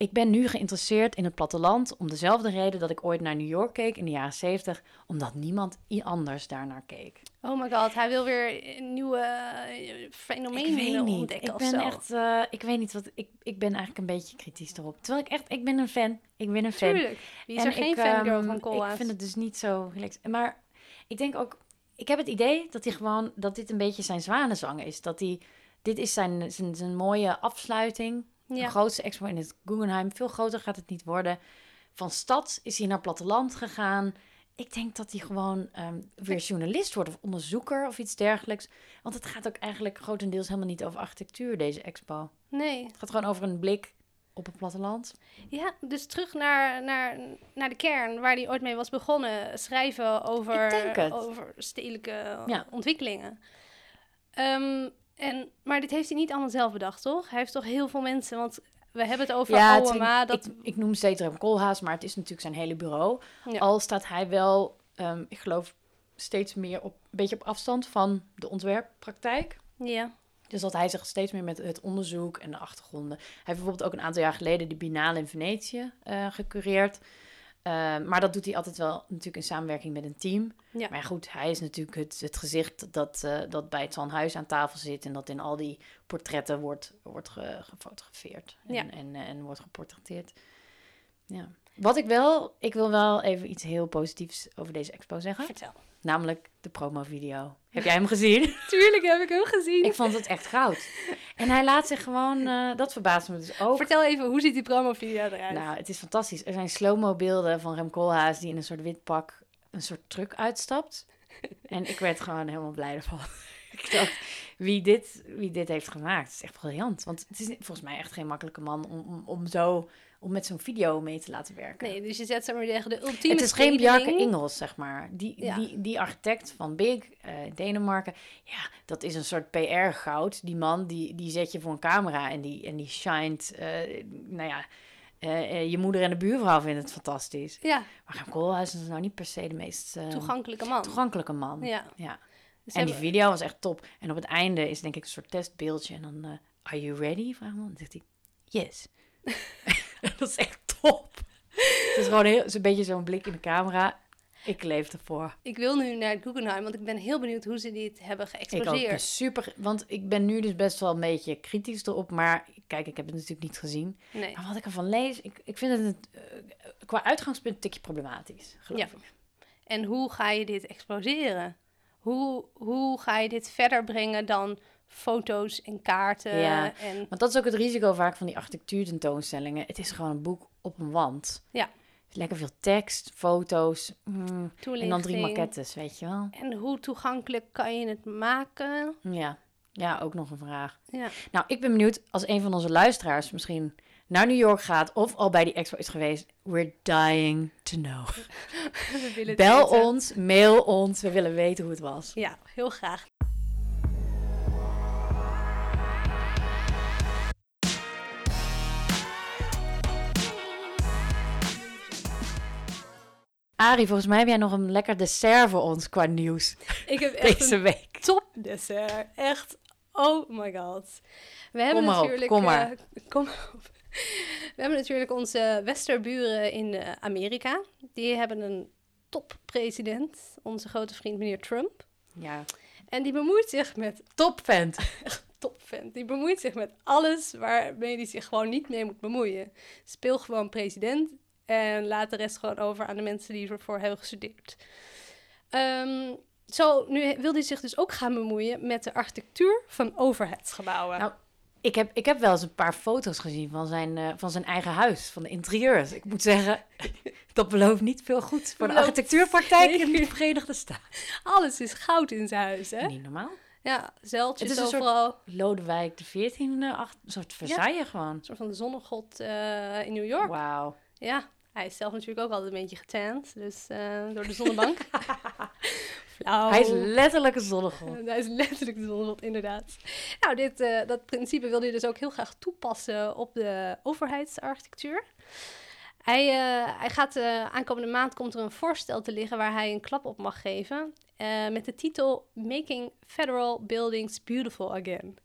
[SPEAKER 1] ik ben nu geïnteresseerd in het platteland om dezelfde reden dat ik ooit naar New York keek in de jaren 70, omdat niemand anders daarnaar keek.
[SPEAKER 2] Oh my god, hij wil weer een nieuwe eh, fenomenen ontdekken
[SPEAKER 1] Ik
[SPEAKER 2] of
[SPEAKER 1] ben
[SPEAKER 2] zo.
[SPEAKER 1] echt, eh, ik weet niet wat, ik, ik ben eigenlijk een beetje kritisch erop. Terwijl ik echt, ik ben een fan. Ik ben een fan.
[SPEAKER 2] Tuurlijk. Wie is
[SPEAKER 1] En
[SPEAKER 2] er geen
[SPEAKER 1] ik,
[SPEAKER 2] fangirl
[SPEAKER 1] ehm,
[SPEAKER 2] van Koolhaas?
[SPEAKER 1] Ik vind het dus niet zo relaxed. Maar ik denk ook, ik heb het idee dat hij gewoon, dat dit een beetje zijn zwanenzang is. Dat hij, dit is zijn, zijn, zijn mooie afsluiting. De grootste expo in het Guggenheim. Veel groter gaat het niet worden. Van stad is hij naar platteland gegaan. Ik denk dat hij gewoon ehm, weer journalist wordt of onderzoeker of iets dergelijks. Want het gaat ook eigenlijk grotendeels helemaal niet over architectuur, deze expo.
[SPEAKER 2] Nee.
[SPEAKER 1] Het gaat gewoon over een blik op het platteland.
[SPEAKER 2] Ja, dus terug naar, naar, naar de kern waar hij ooit mee was begonnen. Schrijven over, over stedelijke
[SPEAKER 1] Ja.
[SPEAKER 2] ontwikkelingen. Ehm, en, maar dit heeft hij niet allemaal zelf bedacht, toch? Hij heeft toch heel veel mensen, want we hebben het over
[SPEAKER 1] Ja,
[SPEAKER 2] OMA. Dat,
[SPEAKER 1] ik, ik noem steeds Rem Koolhaas, maar het is natuurlijk zijn hele bureau.
[SPEAKER 2] Ja.
[SPEAKER 1] Al staat hij wel, ehm, ik geloof, steeds meer op, een beetje op afstand van de ontwerppraktijk.
[SPEAKER 2] ja.
[SPEAKER 1] Dus dat hij zich steeds meer met het onderzoek en de achtergronden. Hij heeft bijvoorbeeld ook een aantal jaar geleden de Biennale in Venetië eh, gecureerd. Eh, maar dat doet hij altijd wel natuurlijk in samenwerking met een team.
[SPEAKER 2] Ja.
[SPEAKER 1] Maar goed, hij is natuurlijk het, het gezicht dat, eh, dat bij het Huis aan tafel zit. En dat in al die portretten wordt, wordt ge- gefotografeerd. En,
[SPEAKER 2] Ja.
[SPEAKER 1] en, eh, en wordt geportretteerd. Ja. Wat ik wel, ik wil wel even iets heel positiefs over deze expo zeggen.
[SPEAKER 2] Vertel.
[SPEAKER 1] Namelijk de promo-video. Heb jij hem gezien?
[SPEAKER 2] Tuurlijk heb ik hem gezien.
[SPEAKER 1] Ik vond het echt goud. En hij laat zich gewoon, eh, dat verbaast me dus ook.
[SPEAKER 2] Vertel even, hoe ziet die promovideo eruit?
[SPEAKER 1] Nou, het is fantastisch. Er zijn slow-mo beelden van Rem Koolhaas die in een soort wit pak een soort truck uitstapt. En ik werd gewoon helemaal blij ervan. ik dacht, wie dit, wie dit heeft gemaakt, is echt briljant. Want het is volgens mij echt geen makkelijke man om, om, om zo, om met zo'n video mee te laten werken.
[SPEAKER 2] nee, dus je zet ze maar tegen de ultieme
[SPEAKER 1] Het is geen. Bjarke Ingels, zeg maar. Die,
[SPEAKER 2] Ja.
[SPEAKER 1] die, die architect van Big, eh, Denemarken. Ja, dat is een soort PR-goud. Die man, die, die zet je voor een camera en die, en die shined. eh, nou ja, eh, je moeder en de buurvrouw vinden het fantastisch.
[SPEAKER 2] Ja,
[SPEAKER 1] Maar Rem Koolhaas is nou niet per se de meest
[SPEAKER 2] toegankelijke man.
[SPEAKER 1] toegankelijke man.
[SPEAKER 2] Ja.
[SPEAKER 1] ja.
[SPEAKER 2] Dus
[SPEAKER 1] En die video was echt top. En op het einde is denk ik een soort testbeeldje. En dan, are you ready? Vraagt man. Dan zegt hij, yes. dat is echt top. Het is gewoon heel, is een beetje zo'n blik in de camera. Ik leef ervoor.
[SPEAKER 2] Ik wil nu naar Guggenheim, want ik ben heel benieuwd hoe ze dit hebben
[SPEAKER 1] Ik ook.
[SPEAKER 2] geëxposeerd.
[SPEAKER 1] super, want ik ben nu dus best wel een beetje kritisch erop. Maar kijk, ik heb het natuurlijk niet gezien.
[SPEAKER 2] Nee.
[SPEAKER 1] Maar wat ik ervan lees, ik, ik vind het eh, qua uitgangspunt een tikje problematisch, geloof
[SPEAKER 2] Ja.
[SPEAKER 1] ik.
[SPEAKER 2] En hoe ga je dit exposeren? Hoe, hoe ga je dit verder brengen dan foto's en kaarten?
[SPEAKER 1] Ja.
[SPEAKER 2] En,
[SPEAKER 1] Want dat is ook het risico vaak van die architectuurtentoonstellingen. Het is gewoon een boek op een wand.
[SPEAKER 2] Ja.
[SPEAKER 1] Lekker veel tekst, foto's. mm, en dan drie maquettes, weet je wel.
[SPEAKER 2] En hoe toegankelijk kan je het maken?
[SPEAKER 1] Ja. ja, ook nog een vraag.
[SPEAKER 2] Ja.
[SPEAKER 1] Nou, ik ben benieuwd als een van onze luisteraars misschien naar New York gaat of al bij die expo is geweest. We're dying to know.
[SPEAKER 2] We
[SPEAKER 1] Bel
[SPEAKER 2] weten.
[SPEAKER 1] ons, mail ons. We willen weten hoe het was.
[SPEAKER 2] Ja, heel graag.
[SPEAKER 1] Arie, volgens mij heb jij nog een lekker dessert voor ons qua nieuws
[SPEAKER 2] Ik heb echt
[SPEAKER 1] deze week.
[SPEAKER 2] top dessert. Echt, oh my god. We hebben
[SPEAKER 1] op,
[SPEAKER 2] natuurlijk...
[SPEAKER 1] kom maar.
[SPEAKER 2] eh, kom op. We hebben natuurlijk onze westerburen in eh, Amerika. Die hebben een toppresident, onze grote vriend meneer Trump.
[SPEAKER 1] Ja,
[SPEAKER 2] En die bemoeit zich met
[SPEAKER 1] topvent.
[SPEAKER 2] topvent. Die bemoeit zich met alles waarmee hij zich gewoon niet mee moet bemoeien. Speel gewoon president en laat de rest gewoon over aan de mensen die ervoor hebben gestudeerd. Ehm, zo, nu wil hij zich dus ook gaan bemoeien met de architectuur van overheidsgebouwen.
[SPEAKER 1] Nou, Ik heb, ik heb wel eens een paar foto's gezien van zijn, eh, van zijn eigen huis, van de interieurs. Ik moet zeggen, dat belooft niet veel goed voor de
[SPEAKER 2] Belooft
[SPEAKER 1] architectuurpraktijk in de Verenigde Staten.
[SPEAKER 2] Alles is goud in zijn huis, hè?
[SPEAKER 1] Niet normaal.
[SPEAKER 2] Ja, zeiltjes
[SPEAKER 1] Het is een soort-
[SPEAKER 2] overal.
[SPEAKER 1] Lodewijk de 14e, ach- een soort Versailles gewoon.
[SPEAKER 2] Een soort van de zonnegod eh, in New York.
[SPEAKER 1] Wauw.
[SPEAKER 2] Ja, hij is zelf natuurlijk ook altijd een beetje getant. Dus eh, door de zonnebank. Flauw.
[SPEAKER 1] Hij is letterlijk een zonnegod.
[SPEAKER 2] Hij is letterlijk de zonnegod, inderdaad. Nou, dit, eh, dat principe wil hij dus ook heel graag toepassen op de overheidsarchitectuur. Hij, eh, hij gaat aankomende maand komt er een voorstel te liggen waar hij een klap op mag geven. met de titel Making Federal Buildings Beautiful Again.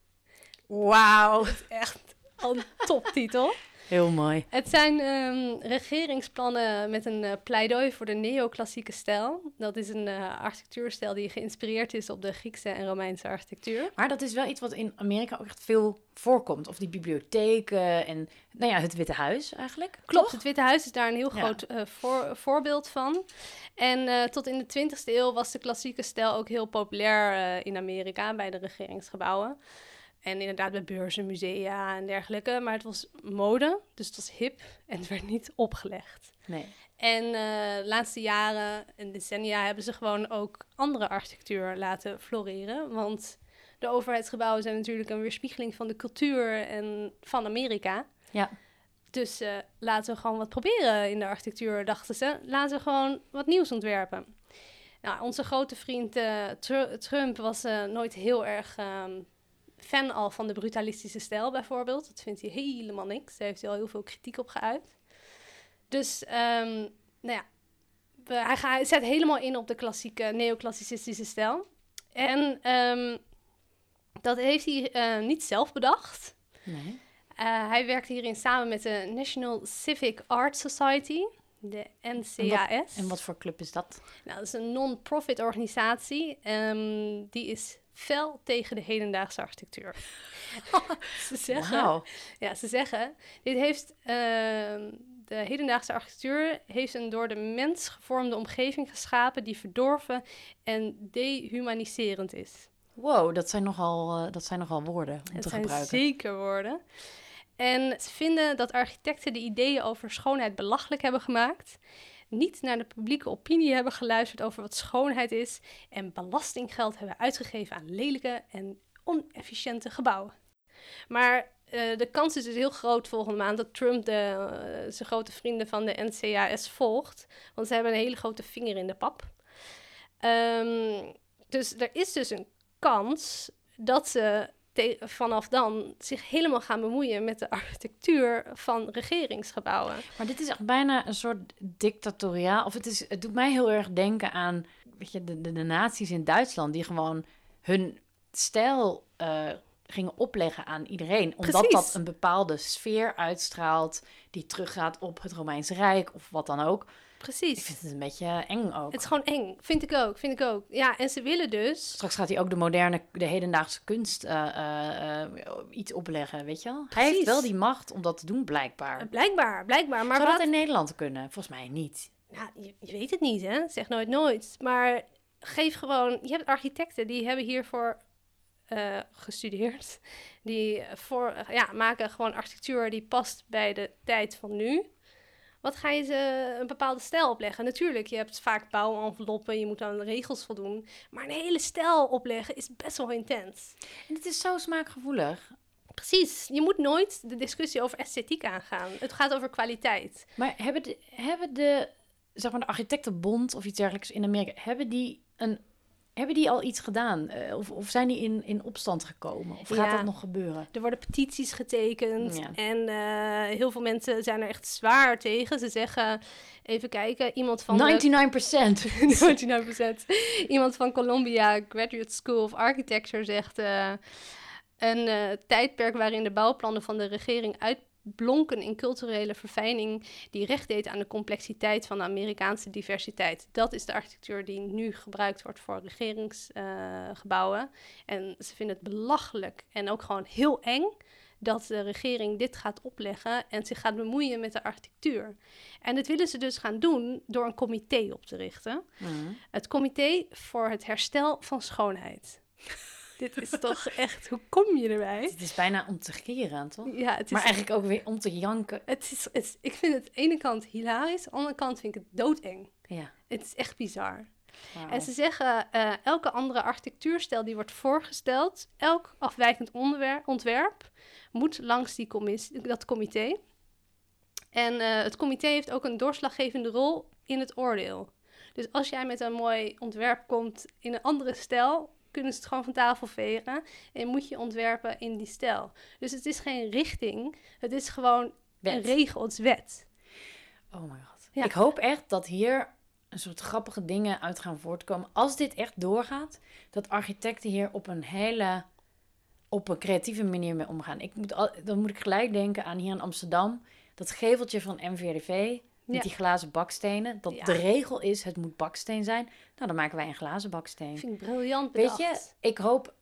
[SPEAKER 1] Wauw.
[SPEAKER 2] Echt een toptitel.
[SPEAKER 1] Heel mooi.
[SPEAKER 2] Het zijn ehm, regeringsplannen met een eh, pleidooi voor de neoclassieke stijl. Dat is een eh, architectuurstijl die geïnspireerd is op de Griekse en Romeinse architectuur.
[SPEAKER 1] Maar dat is wel iets wat in Amerika ook echt veel voorkomt. Of die bibliotheken en nou ja, het Witte Huis eigenlijk.
[SPEAKER 2] Klopt, het Witte Huis is daar een heel
[SPEAKER 1] Ja.
[SPEAKER 2] groot eh, voor, voorbeeld van. En eh, tot in de 20e eeuw was de klassieke stijl ook heel populair eh, in Amerika bij de regeringsgebouwen. En inderdaad bij beurzen, musea en dergelijke. Maar het was mode, dus het was hip en het werd niet opgelegd.
[SPEAKER 1] Nee.
[SPEAKER 2] En eh, de laatste jaren en decennia hebben ze gewoon ook andere architectuur laten floreren. Want de overheidsgebouwen zijn natuurlijk een weerspiegeling van de cultuur en van Amerika.
[SPEAKER 1] Ja.
[SPEAKER 2] Dus eh, laten we gewoon wat proberen in de architectuur, dachten ze. Laten we gewoon wat nieuws ontwerpen. Nou, onze grote vriend eh, Tru- Trump was nooit heel erg ehm, fan al van de brutalistische stijl bijvoorbeeld. Dat vindt hij helemaal niks. Daar heeft hij al heel veel kritiek op geuit. Dus, ehm, nou ja, hij, gaat, hij zet helemaal in op de klassieke neoclassicistische stijl. En ehm, dat heeft hij uh, niet zelf bedacht.
[SPEAKER 1] Nee.
[SPEAKER 2] Uh, hij werkt hierin samen met de National Civic Art Society, de NCAS. En
[SPEAKER 1] wat, en wat voor club is dat?
[SPEAKER 2] Nou, dat is een non-profit organisatie. Um, die is fel tegen de hedendaagse architectuur. ze zeggen, wow. ja, ze zeggen, dit heeft uh, de hedendaagse architectuur heeft een door de mens gevormde omgeving geschapen die verdorven en dehumaniserend is.
[SPEAKER 1] Wow, dat zijn nogal, uh, dat zijn nogal woorden om
[SPEAKER 2] het
[SPEAKER 1] te
[SPEAKER 2] zijn
[SPEAKER 1] gebruiken.
[SPEAKER 2] Zeker woorden. En ze vinden dat architecten de ideeën over schoonheid belachelijk hebben gemaakt, niet naar de publieke opinie hebben geluisterd over wat schoonheid is en belastinggeld hebben uitgegeven aan lelijke en onefficiënte gebouwen. Maar uh, de kans is dus heel groot volgende maand dat Trump de, uh, zijn grote vrienden van de NCAS volgt. Want ze hebben een hele grote vinger in de pap. Um, dus er is dus een kans dat ze vanaf dan zich helemaal gaan bemoeien met de architectuur van regeringsgebouwen.
[SPEAKER 1] Maar dit is echt bijna een soort dictatoriaal. Of het, is, het doet mij heel erg denken aan weet je, de, de, de naties in Duitsland die gewoon hun stijl uh, gingen opleggen aan iedereen. Omdat Precies. dat een bepaalde sfeer uitstraalt die teruggaat op het Romeinse Rijk of wat dan ook.
[SPEAKER 2] Precies.
[SPEAKER 1] Ik vind het een beetje eng ook.
[SPEAKER 2] Het is gewoon eng. Vind ik ook. Vind ik ook. Ja, en ze willen dus.
[SPEAKER 1] Straks gaat hij ook de moderne, de hedendaagse kunst uh, uh, uh, iets opleggen, weet je wel? Hij heeft wel die macht om dat te doen, blijkbaar.
[SPEAKER 2] Blijkbaar, blijkbaar. Maar
[SPEAKER 1] Zou
[SPEAKER 2] wat...
[SPEAKER 1] dat in Nederland kunnen? Volgens mij niet.
[SPEAKER 2] Nou, je, je weet het niet, hè? Zeg nooit nooit. Maar geef gewoon. Je hebt architecten die hebben hiervoor uh, gestudeerd. Die voor, ja, maken gewoon architectuur die past bij de tijd van nu. Wat ga je ze een bepaalde stijl opleggen? Natuurlijk, je hebt vaak bouwenveloppen, je moet aan de regels voldoen. Maar een hele stijl opleggen is best wel intens.
[SPEAKER 1] En het is zo smaakgevoelig.
[SPEAKER 2] Precies. Je moet nooit de discussie over esthetiek aangaan. Het gaat over kwaliteit.
[SPEAKER 1] Maar hebben de, hebben de, zeg maar de architectenbond of iets dergelijks in Amerika... hebben die een hebben die al iets gedaan? Uh, of, of, zijn die in, in opstand gekomen? Of gaat ja, dat nog gebeuren?
[SPEAKER 2] Er worden petities getekend. Ja. En uh, heel veel mensen zijn er echt zwaar tegen. Ze zeggen, even kijken, iemand van...
[SPEAKER 1] 99 procent.
[SPEAKER 2] 99 Iemand van Columbia Graduate School of Architecture zegt... Uh, een tijdperk waarin de bouwplannen van de regering uit blonken in culturele verfijning die recht deed aan de complexiteit van de Amerikaanse diversiteit. Dat is de architectuur die nu gebruikt wordt voor regeringsgebouwen. Uh, en ze vinden het belachelijk en ook gewoon heel eng dat de regering dit gaat opleggen en zich gaat bemoeien met de architectuur. En dat willen ze dus gaan doen door een comité op te richten. Mm. Het Comité voor het Herstel van Schoonheid. Dit is toch echt, hoe kom je erbij?
[SPEAKER 1] Het is bijna om te geren, toch?
[SPEAKER 2] Ja, het is,
[SPEAKER 1] maar eigenlijk ook weer om te janken.
[SPEAKER 2] Het is, het ik vind het aan de ene kant hilarisch, aan de andere kant vind ik het doodeng.
[SPEAKER 1] Ja.
[SPEAKER 2] Het is echt bizar. Wow. En ze zeggen, uh, elke andere architectuurstijl die wordt voorgesteld, elk afwijkend ontwerp, moet langs die commissie, dat comité. En uh, het comité heeft ook een doorslaggevende rol in het oordeel. Dus als jij met een mooi ontwerp komt in een andere stijl, kunnen ze het gewoon van tafel vegen. En moet je ontwerpen in die stijl. Dus het is geen richting. Het is gewoon wet. een regel. Het is wet.
[SPEAKER 1] Oh mijn god. Ja. Ik hoop echt dat hier een soort grappige dingen uit gaan voortkomen. Als dit echt doorgaat, dat architecten hier op een hele op een creatieve manier mee omgaan. Ik moet al, dan moet ik gelijk denken aan hier in Amsterdam. Dat geveltje van MVRV met die glazen bakstenen. Dat de regel is, het moet baksteen zijn. Nou, dan maken wij een glazen baksteen.
[SPEAKER 2] Vind ik briljant
[SPEAKER 1] bedacht. Weet je, ik hoop,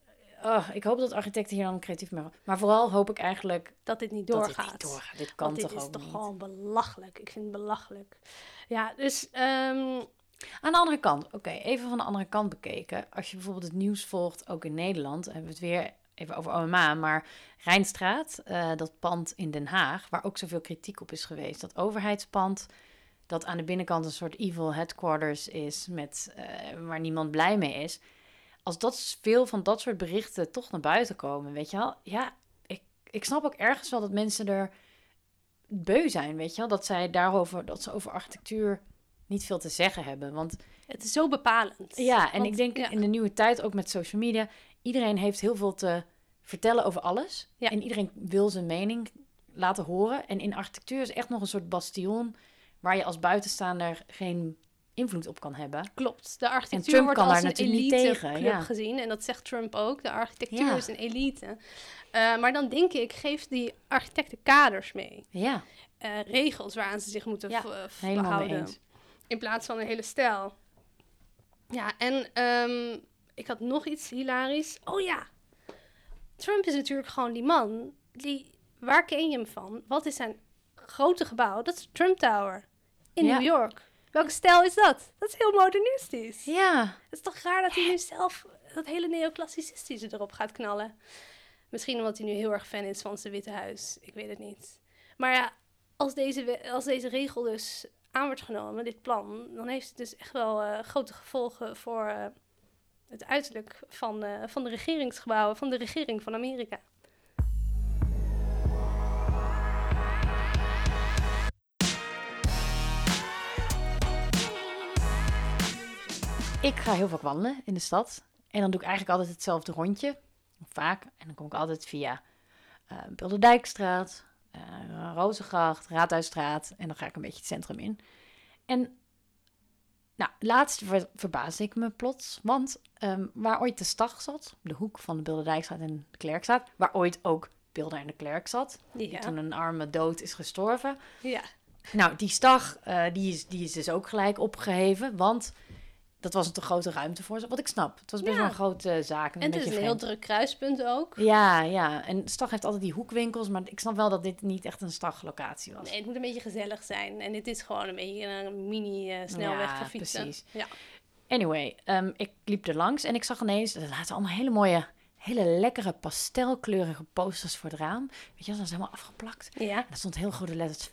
[SPEAKER 1] oh, ik hoop dat architecten hier dan creatief mee Maar vooral hoop ik eigenlijk...
[SPEAKER 2] Dat dit niet doorgaat.
[SPEAKER 1] Dat dit, niet doorgaat. dit kan
[SPEAKER 2] Want
[SPEAKER 1] toch
[SPEAKER 2] dit is toch
[SPEAKER 1] niet?
[SPEAKER 2] gewoon belachelijk. Ik vind het belachelijk. Ja, dus... Um...
[SPEAKER 1] Aan de andere kant, oké, okay, even van de andere kant bekeken. Als je bijvoorbeeld het nieuws volgt, ook in Nederland, hebben we het weer even over OMA, maar Rijnstraat, uh, dat pand in Den Haag, waar ook zoveel kritiek op is geweest. Dat overheidspand, dat aan de binnenkant een soort evil headquarters is, met, uh, waar niemand blij mee is. Als dat veel van dat soort berichten toch naar buiten komen, weet je wel, ja, ik, ik snap ook ergens wel dat mensen er beu zijn, weet je wel, dat zij daarover, dat ze over architectuur niet veel te zeggen hebben, want...
[SPEAKER 2] Het is zo bepalend.
[SPEAKER 1] Ja, en want, ik denk ja. in de nieuwe tijd, ook met social media, iedereen heeft heel veel te vertellen over alles.
[SPEAKER 2] Ja.
[SPEAKER 1] En iedereen wil zijn mening laten horen. En in architectuur is echt nog een soort bastion waar je als buitenstaander geen invloed op kan hebben.
[SPEAKER 2] Klopt. De architectuur
[SPEAKER 1] Trump
[SPEAKER 2] wordt
[SPEAKER 1] kan
[SPEAKER 2] als
[SPEAKER 1] daar
[SPEAKER 2] een
[SPEAKER 1] natuurlijk niet
[SPEAKER 2] elite
[SPEAKER 1] tegen, ja.
[SPEAKER 2] gezien. En dat zegt Trump ook. De architectuur
[SPEAKER 1] Ja.
[SPEAKER 2] is een elite. Eh, maar dan denk ik, geef die architecten kaders mee.
[SPEAKER 1] Ja,
[SPEAKER 2] Eh, regels waaraan ze zich moeten
[SPEAKER 1] Ja,
[SPEAKER 2] v- v-
[SPEAKER 1] helemaal mee
[SPEAKER 2] behouden.
[SPEAKER 1] eens.
[SPEAKER 2] In plaats van een hele stijl. Ja, en ehm, ik had nog iets hilarisch. Oh ja, Trump is natuurlijk gewoon die man. Die, waar ken je hem van? Wat is zijn grote gebouw? Dat is de Trump Tower in
[SPEAKER 1] Ja.
[SPEAKER 2] New York. Welke stijl is dat? Dat is heel modernistisch.
[SPEAKER 1] ja.
[SPEAKER 2] Het is toch raar dat hij nu zelf dat hele neoclassicistische erop gaat knallen. Misschien omdat hij nu heel erg fan is van zijn Witte Huis. Ik weet het niet. Maar ja, als deze, als deze regel dus aan wordt genomen, dit plan, dan heeft het dus echt wel eh, grote gevolgen voor eh, het uiterlijk van, eh, van de regeringsgebouwen, van de regering van Amerika.
[SPEAKER 1] Ik ga heel vaak wandelen in de stad. En dan doe ik eigenlijk altijd hetzelfde rondje. Vaak. En dan kom ik altijd via eh Bilderdijkstraat, eh Rozengracht, Raadhuisstraat. En dan ga ik een beetje het centrum in. En nou, laatst ver, verbaasde ik me plots. Want ehm, waar ooit de stag zat, de hoek van de Bilderdijkstraat en de Klerkstraat... waar ooit ook Bilder en de Klerk zat, die toen een arme dood is gestorven...
[SPEAKER 2] ja.
[SPEAKER 1] Nou, die stag, eh, die, is, die is dus ook gelijk opgeheven, want dat was een te grote ruimte voor ze. Wat ik snap. Het was best
[SPEAKER 2] Ja.
[SPEAKER 1] wel een grote zaak. En,
[SPEAKER 2] En
[SPEAKER 1] een
[SPEAKER 2] het is een heel druk kruispunt ook.
[SPEAKER 1] Ja, ja. En stag heeft altijd die hoekwinkels, maar ik snap wel dat dit niet echt een staglocatie was.
[SPEAKER 2] Nee, het moet een beetje gezellig zijn. En dit is gewoon een beetje een mini-snelweg
[SPEAKER 1] Ja,
[SPEAKER 2] voor fietsen.
[SPEAKER 1] precies.
[SPEAKER 2] Ja.
[SPEAKER 1] Anyway, ehm, ik liep er langs en ik zag ineens, er laten allemaal hele mooie, hele lekkere pastelkleurige posters voor het raam. Weet je, dat is helemaal afgeplakt.
[SPEAKER 2] ja.
[SPEAKER 1] En er stond heel grote letters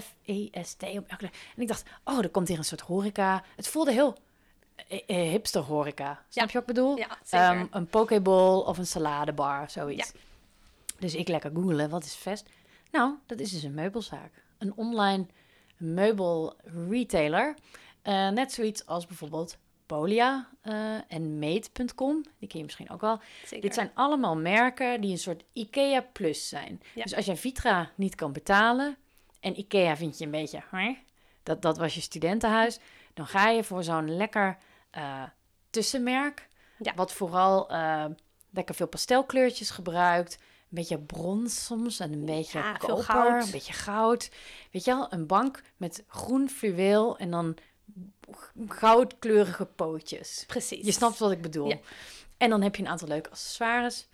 [SPEAKER 1] F-E-S-T op elke En ik dacht, oh, er komt hier een soort horeca. Het voelde heel hipster horeca. Snap je wat ik bedoel?
[SPEAKER 2] Ja, zeker.
[SPEAKER 1] Ehm, een pokeball of een saladebar, zoiets. Dus ik lekker googelen, wat is Vest? Nou, dat is dus een meubelzaak. Een online meubelretailer. Eh net zoiets als bijvoorbeeld Polia eh, en Mate.com. Die ken je misschien ook wel.
[SPEAKER 2] Zeker.
[SPEAKER 1] Dit zijn allemaal merken die een soort IKEA Plus zijn.
[SPEAKER 2] Ja.
[SPEAKER 1] Dus als je Vitra niet kan betalen en IKEA vind je een beetje, hè, dat, dat was je studentenhuis, dan ga je voor zo'n lekker eh, tussenmerk,
[SPEAKER 2] Ja.
[SPEAKER 1] wat vooral eh, lekker veel pastelkleurtjes gebruikt. Een beetje brons soms en een beetje
[SPEAKER 2] Ja,
[SPEAKER 1] koper,
[SPEAKER 2] goud.
[SPEAKER 1] een beetje goud. Weet je wel, een bank met groen fluweel en dan goudkleurige pootjes.
[SPEAKER 2] Precies.
[SPEAKER 1] Je snapt wat ik bedoel.
[SPEAKER 2] Ja.
[SPEAKER 1] En dan heb je een aantal leuke accessoires.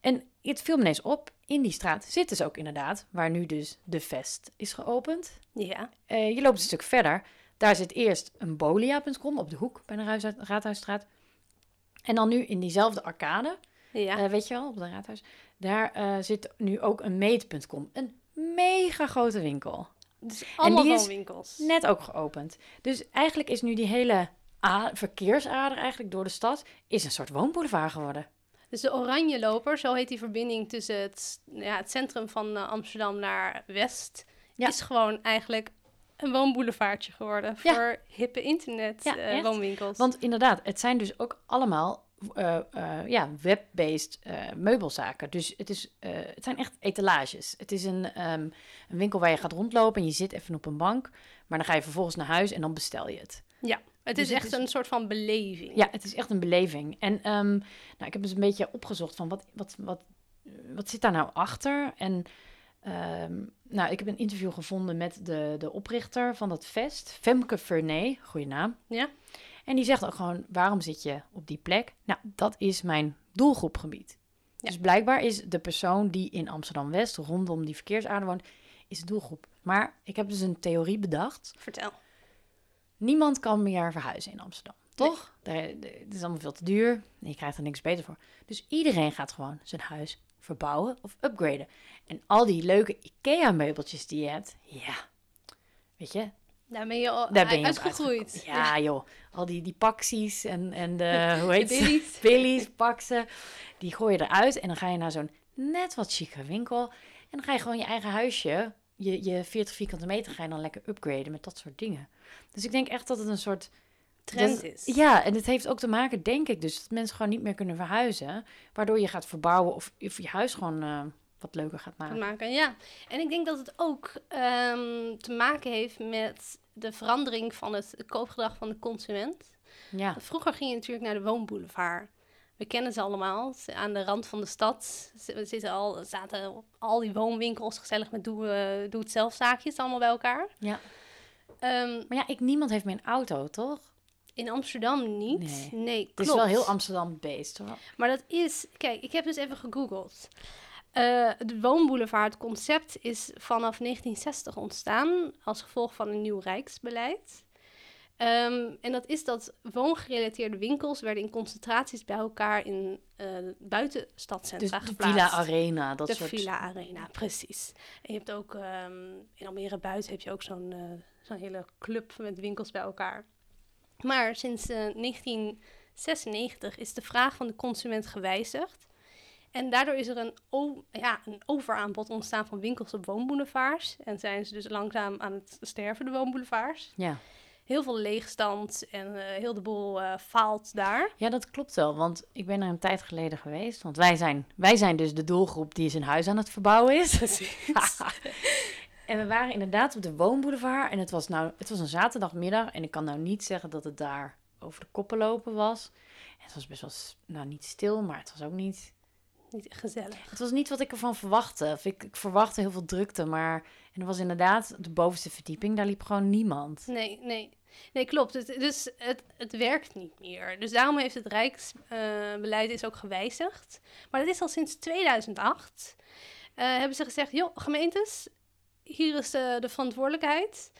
[SPEAKER 1] En het viel me ineens op, in die straat zit dus ook inderdaad, waar nu dus de Vest is geopend.
[SPEAKER 2] Ja.
[SPEAKER 1] Eh, je loopt een stuk verder. Daar zit eerst een bolia.com op de hoek bij de Raadhuisstraat. En dan nu in diezelfde arcade,
[SPEAKER 2] Ja.
[SPEAKER 1] eh, weet je wel, op de Raadhuis. Daar eh, zit nu ook een meet.com. Een mega grote winkel.
[SPEAKER 2] dus allemaal
[SPEAKER 1] die is
[SPEAKER 2] woonwinkels.
[SPEAKER 1] Net ook geopend. Dus eigenlijk is nu die hele verkeersader eigenlijk door de stad... is een soort woonboulevard geworden.
[SPEAKER 2] Dus de Oranje Loper, zo heet die verbinding tussen het, ja, het centrum van eh, Amsterdam naar West,
[SPEAKER 1] Ja.
[SPEAKER 2] is gewoon eigenlijk een woonboulevardje geworden
[SPEAKER 1] Ja.
[SPEAKER 2] voor hippe internet
[SPEAKER 1] Ja,
[SPEAKER 2] eh, woonwinkels.
[SPEAKER 1] Want inderdaad, het zijn dus ook allemaal eh, eh, ja, web-based meubelzaken. Dus het, is, het zijn echt etalages. Het is een, ehm, een winkel waar je gaat rondlopen en je zit even op een bank. Maar dan ga je vervolgens naar huis en dan bestel je het.
[SPEAKER 2] ja, het
[SPEAKER 1] dus
[SPEAKER 2] is
[SPEAKER 1] het
[SPEAKER 2] echt
[SPEAKER 1] is-
[SPEAKER 2] een soort van beleving.
[SPEAKER 1] Ja, het is echt een beleving. En ehm, nou, ik heb dus een beetje opgezocht van wat, wat, wat, wat zit daar nou achter? En ehm, nou, ik heb een interview gevonden met de, de oprichter van dat vest, Femke Vernay, goede naam.
[SPEAKER 2] Ja?
[SPEAKER 1] En die zegt ook gewoon, waarom zit je op die plek? Nou, dat is mijn doelgroepgebied.
[SPEAKER 2] Ja.
[SPEAKER 1] Dus blijkbaar is de persoon die in Amsterdam-West, rondom die verkeersader woont, is de doelgroep. Maar ik heb dus een theorie bedacht.
[SPEAKER 2] Vertel.
[SPEAKER 1] Niemand kan meer verhuizen in Amsterdam, toch? Daar, het is allemaal veel te duur en je krijgt er niks beter voor. Dus iedereen gaat gewoon zijn huis verbouwen of upgraden. En al die leuke IKEA-meubeltjes die je hebt, ja, weet je,
[SPEAKER 2] Daar ben je al
[SPEAKER 1] daar ben je op
[SPEAKER 2] uitgegroeid.
[SPEAKER 1] Ja, joh, al die, die paxies en, en de, hoe heet?
[SPEAKER 2] Billies.
[SPEAKER 1] Billies, Paxen, die gooi je eruit en dan ga je naar zo'n net wat chicere winkel. En dan ga je gewoon je eigen huisje, je, je 40 vierkante meter, ga je dan lekker upgraden met dat soort dingen. Dus ik denk echt dat het een soort
[SPEAKER 2] trend
[SPEAKER 1] Dat-
[SPEAKER 2] is.
[SPEAKER 1] Ja, en het heeft ook te maken, denk ik, dus dat mensen gewoon niet meer kunnen verhuizen. Waardoor je gaat verbouwen of, of je huis gewoon eh, wat leuker gaat maken.
[SPEAKER 2] maken. Ja, en ik denk dat het ook ehm, te maken heeft met de verandering van het koopgedrag van de consument.
[SPEAKER 1] Ja,
[SPEAKER 2] Vroeger ging je natuurlijk naar de woonboulevard. We kennen ze allemaal. Aan de rand van de stad zitten al, zaten al die woonwinkels gezellig met doe, eh, doe het zelf zaakjes allemaal bij elkaar.
[SPEAKER 1] ja.
[SPEAKER 2] Ehm,
[SPEAKER 1] Maar ja, ik, niemand heeft meer een auto, toch?
[SPEAKER 2] In Amsterdam niet.
[SPEAKER 1] Nee.
[SPEAKER 2] Nee,
[SPEAKER 1] Het is
[SPEAKER 2] klopt.
[SPEAKER 1] wel heel Amsterdam-based, hoor.
[SPEAKER 2] Maar dat is, kijk, ik heb dus even gegoogeld. Eh de woonboulevard, het concept is vanaf 1960 ontstaan als gevolg van een nieuw rijksbeleid. Ehm, en dat is dat woongerelateerde winkels werden in concentraties bij elkaar in eh buitenstadcentra
[SPEAKER 1] Dus de
[SPEAKER 2] geplaatst.
[SPEAKER 1] Villa Arena, dat
[SPEAKER 2] de
[SPEAKER 1] soort...
[SPEAKER 2] Villa Arena, precies. En je hebt ook ehm, in Almere buiten heb je ook zo'n eh, zo'n hele club met winkels bij elkaar. Maar sinds eh, 1996 is de vraag van de consument gewijzigd. En daardoor is er een, ja, een overaanbod ontstaan van winkels op woonboulevards. En zijn ze dus langzaam aan het sterven, de woonboulevards.
[SPEAKER 1] Ja.
[SPEAKER 2] Heel veel leegstand en eh, heel de boel eh, faalt daar.
[SPEAKER 1] ja, dat klopt wel, want ik ben er een tijd geleden geweest. Want wij zijn, wij zijn dus de doelgroep die zijn huis aan het verbouwen is. En we waren inderdaad op de woonboulevard. En het was, nou, het was een zaterdagmiddag. En ik kan nou niet zeggen dat het daar over de koppen lopen was. En het was best wel, nou niet stil, maar het was ook niet...
[SPEAKER 2] Niet gezellig.
[SPEAKER 1] Het was niet wat ik ervan verwachtte. Of Ik, ik verwachtte heel veel drukte, maar... En er was inderdaad de bovenste verdieping, daar liep gewoon niemand.
[SPEAKER 2] Nee, nee. Nee, klopt. Het, dus het, het werkt niet meer. Dus daarom heeft het Rijksbeleid is ook gewijzigd. Maar dat is al sinds 2008. Eh, hebben ze gezegd, joh, gemeentes, hier is de, de verantwoordelijkheid.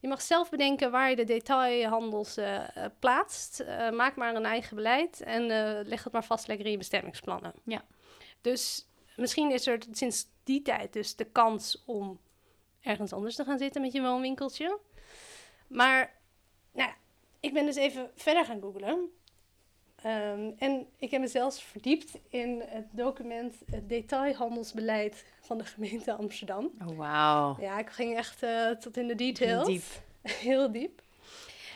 [SPEAKER 2] Je mag zelf bedenken waar je de detailhandels eh, eh, plaatst. Eh, maak maar een eigen beleid en eh, leg het maar vast lekker in je bestemmingsplannen.
[SPEAKER 1] Ja.
[SPEAKER 2] Dus misschien is er sinds die tijd dus de kans om ergens anders te gaan zitten met je woonwinkeltje. Maar nou, ik ben dus even verder gaan googlen. Ehm, en ik heb me zelfs verdiept in het document het detailhandelsbeleid van de gemeente Amsterdam.
[SPEAKER 1] Oh, wauw.
[SPEAKER 2] Ja, ik ging echt eh, tot in de details.
[SPEAKER 1] Diep.
[SPEAKER 2] Heel diep.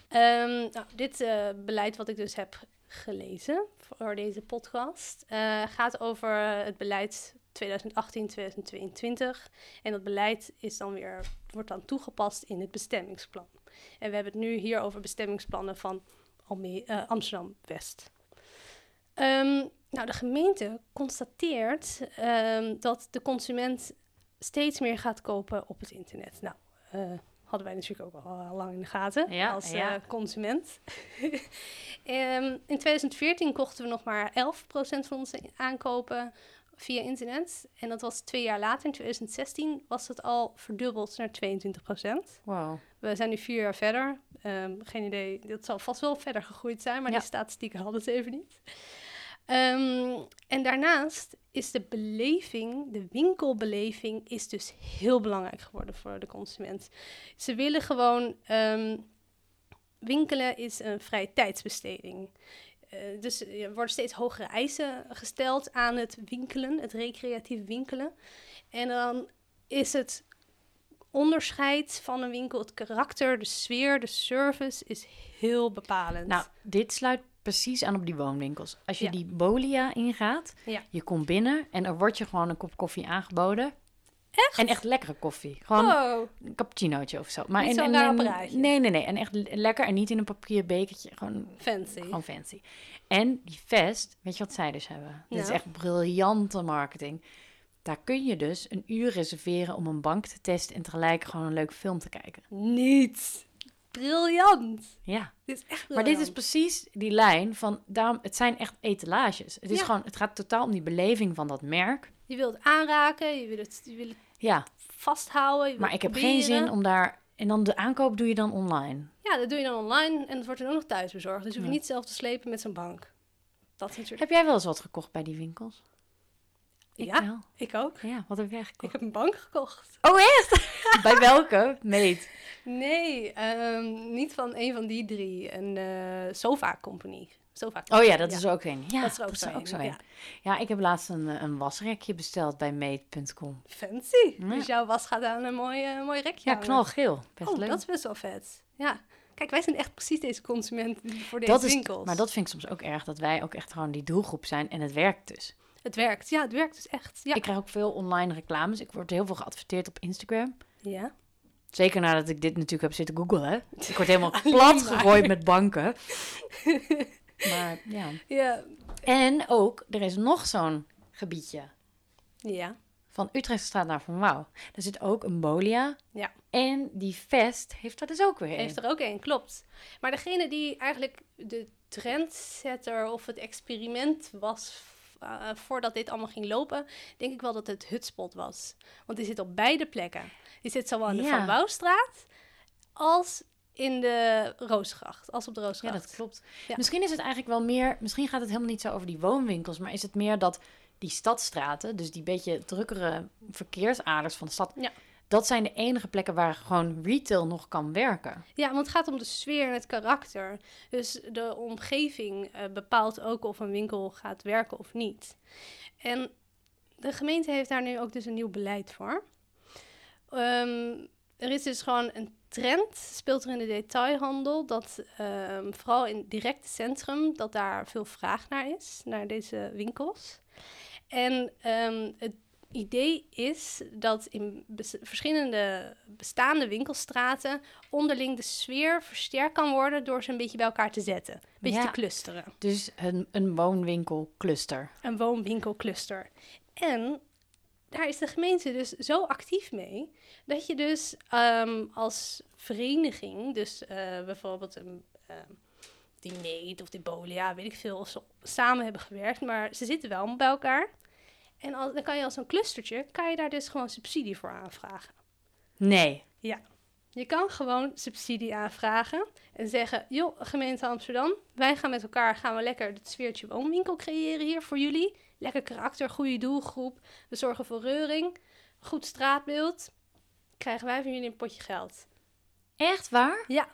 [SPEAKER 2] Ehm, nou, dit eh, beleid wat ik dus heb gelezen voor deze podcast eh, gaat over het beleid 2018-2022. En dat beleid is dan weer, wordt dan toegepast in het bestemmingsplan. En we hebben het nu hier over bestemmingsplannen van Alme- eh, Ehm, nou, de gemeente constateert ehm, dat de consument steeds meer gaat kopen op het internet. Nou, eh, hadden wij natuurlijk ook al lang in de gaten
[SPEAKER 1] Ja,
[SPEAKER 2] als
[SPEAKER 1] ja.
[SPEAKER 2] eh, consument. Ehm, in 2014 kochten we nog maar 11% van onze aankopen via internet. En dat was twee jaar later, in 2016, was het al verdubbeld naar 22%.
[SPEAKER 1] Wow.
[SPEAKER 2] We zijn nu vier jaar verder. Ehm, geen idee, dat zal vast wel verder gegroeid zijn, maar
[SPEAKER 1] Ja.
[SPEAKER 2] die statistieken hadden ze even niet. Ehm, en daarnaast is de beleving, de winkelbeleving, is dus heel belangrijk geworden voor de consument. Ze willen gewoon, ehm, winkelen is een vrije tijdsbesteding. Eh, dus er worden steeds hogere eisen gesteld aan het winkelen, het recreatief winkelen. En dan is het onderscheid van een winkel, het karakter, de sfeer, de service is heel bepalend.
[SPEAKER 1] Nou, dit sluit precies aan op die woonwinkels. Als je
[SPEAKER 2] Ja.
[SPEAKER 1] die Bolia ingaat,
[SPEAKER 2] Ja.
[SPEAKER 1] je komt binnen en er wordt je gewoon een kop koffie aangeboden. Echt? En echt lekkere koffie. Gewoon
[SPEAKER 2] wow.
[SPEAKER 1] een cappuccinootje of zo. Maar
[SPEAKER 2] Niet
[SPEAKER 1] en, en. Nee, nee, nee. En echt le- lekker en niet in een papieren bekertje. Gewoon,
[SPEAKER 2] fancy.
[SPEAKER 1] gewoon fancy. En die vest, weet je wat zij dus hebben? Dit is
[SPEAKER 2] Nou.
[SPEAKER 1] echt briljante marketing. Daar kun je dus een uur reserveren om een bank te testen en tegelijk gewoon een leuke film te kijken.
[SPEAKER 2] Niet. Briljant.
[SPEAKER 1] Ja.
[SPEAKER 2] Dit is echt
[SPEAKER 1] Maar dit is precies die lijn van, daarom, het zijn echt etalages. Het is
[SPEAKER 2] Ja.
[SPEAKER 1] gewoon, het gaat totaal om die beleving van dat merk.
[SPEAKER 2] Je wilt aanraken, je wil het, je wil het
[SPEAKER 1] Ja,
[SPEAKER 2] vasthouden. Je
[SPEAKER 1] maar ik heb geen zin om daar, en dan de aankoop doe je dan online.
[SPEAKER 2] Ja, dat doe je dan online en het wordt dan ook nog thuis bezorgd. Dus je hoeft
[SPEAKER 1] Ja.
[SPEAKER 2] niet zelf te slepen met zo'n bank. Dat is natuurlijk...
[SPEAKER 1] Heb jij wel eens wat gekocht bij die winkels? Ik
[SPEAKER 2] Ja,
[SPEAKER 1] wel.
[SPEAKER 2] ik ook.
[SPEAKER 1] Ja, wat heb jij
[SPEAKER 2] Ik
[SPEAKER 1] gekocht?
[SPEAKER 2] heb een bank gekocht.
[SPEAKER 1] Oh, echt? bij welke? Meet.
[SPEAKER 2] Nee, ehm, niet van een van die drie. Een eh sofa company. Sofa
[SPEAKER 1] Oh ja, dat is ook een. Ja,
[SPEAKER 2] Dat is ook zo een, ja.
[SPEAKER 1] Ja. ik heb laatst een, eh, een wasrekje besteld bij Meet.com.
[SPEAKER 2] Fancy.
[SPEAKER 1] Ja.
[SPEAKER 2] Dus jouw was gaat aan een mooi, eh, mooi rekje
[SPEAKER 1] Ja, knalgeel. Best
[SPEAKER 2] Oh,
[SPEAKER 1] leuk.
[SPEAKER 2] dat is best wel vet. Ja. Kijk, wij zijn echt precies deze consument voor deze
[SPEAKER 1] Dat is,
[SPEAKER 2] winkels.
[SPEAKER 1] maar dat vind ik soms ook erg, dat wij ook echt gewoon die doelgroep zijn en het werkt dus.
[SPEAKER 2] Het werkt. Ja, het werkt dus echt. Ja.
[SPEAKER 1] Ik krijg ook veel online reclames. Ik word heel veel geadverteerd op Instagram.
[SPEAKER 2] ja.
[SPEAKER 1] Zeker nadat ik dit natuurlijk heb zitten googlen. Ik word helemaal plat gegooid met banken. maar ja.
[SPEAKER 2] Ja.
[SPEAKER 1] En ook, er is nog zo'n gebiedje.
[SPEAKER 2] Ja.
[SPEAKER 1] Van Utrechtstraat naar Van Wouw. Daar zit ook een Bolia.
[SPEAKER 2] Ja.
[SPEAKER 1] En die Vest heeft er dus ook weer een.
[SPEAKER 2] Heeft er ook één, klopt. Maar degene die eigenlijk de trendsetter of het experiment was uh, voordat dit allemaal ging lopen, denk ik wel dat het Hutspot was. Want die zit op beide plekken. Die zit zowel in de
[SPEAKER 1] Ja.
[SPEAKER 2] Van Wouwstraat als in de Roosgracht. Als op de
[SPEAKER 1] Ja,
[SPEAKER 2] Roosgracht.
[SPEAKER 1] dat klopt.
[SPEAKER 2] Ja.
[SPEAKER 1] Misschien is het eigenlijk wel meer... Misschien gaat het helemaal niet zo over die woonwinkels... maar is het meer dat die stadstraten... dus die beetje drukkere verkeersaders van de stad...
[SPEAKER 2] Ja.
[SPEAKER 1] Dat zijn de enige plekken waar gewoon retail nog kan werken.
[SPEAKER 2] Ja, want het gaat om de sfeer en het karakter. Dus de omgeving eh, bepaalt ook of een winkel gaat werken of niet. En de gemeente heeft daar nu ook dus een nieuw beleid voor. Ehm, er is dus gewoon een trend, speelt er in de detailhandel, dat ehm, vooral in het directe centrum, dat daar veel vraag naar is, naar deze winkels. En ehm, het idee is dat in bes- verschillende bestaande winkelstraten onderling de sfeer versterkt kan worden door ze een beetje bij elkaar te zetten. Een beetje
[SPEAKER 1] Ja.
[SPEAKER 2] te clusteren.
[SPEAKER 1] Dus een, een woonwinkelcluster.
[SPEAKER 2] Een woonwinkelcluster. En daar is de gemeente dus zo actief mee dat je dus ehm, als vereniging, dus eh, bijvoorbeeld een uh, diner of de Bolia, weet ik veel, of ze samen hebben gewerkt, maar ze zitten wel bij elkaar. En als, dan kan je als een clustertje, kan je daar dus gewoon subsidie voor aanvragen.
[SPEAKER 1] Nee.
[SPEAKER 2] Je kan gewoon subsidie aanvragen en zeggen, joh, gemeente Amsterdam, wij gaan met elkaar, gaan we lekker het sfeertje woonwinkel creëren hier voor jullie. Lekker karakter, goede doelgroep, we zorgen voor reuring, goed straatbeeld. Krijgen wij van jullie een potje geld.
[SPEAKER 1] Echt waar?
[SPEAKER 2] Ja,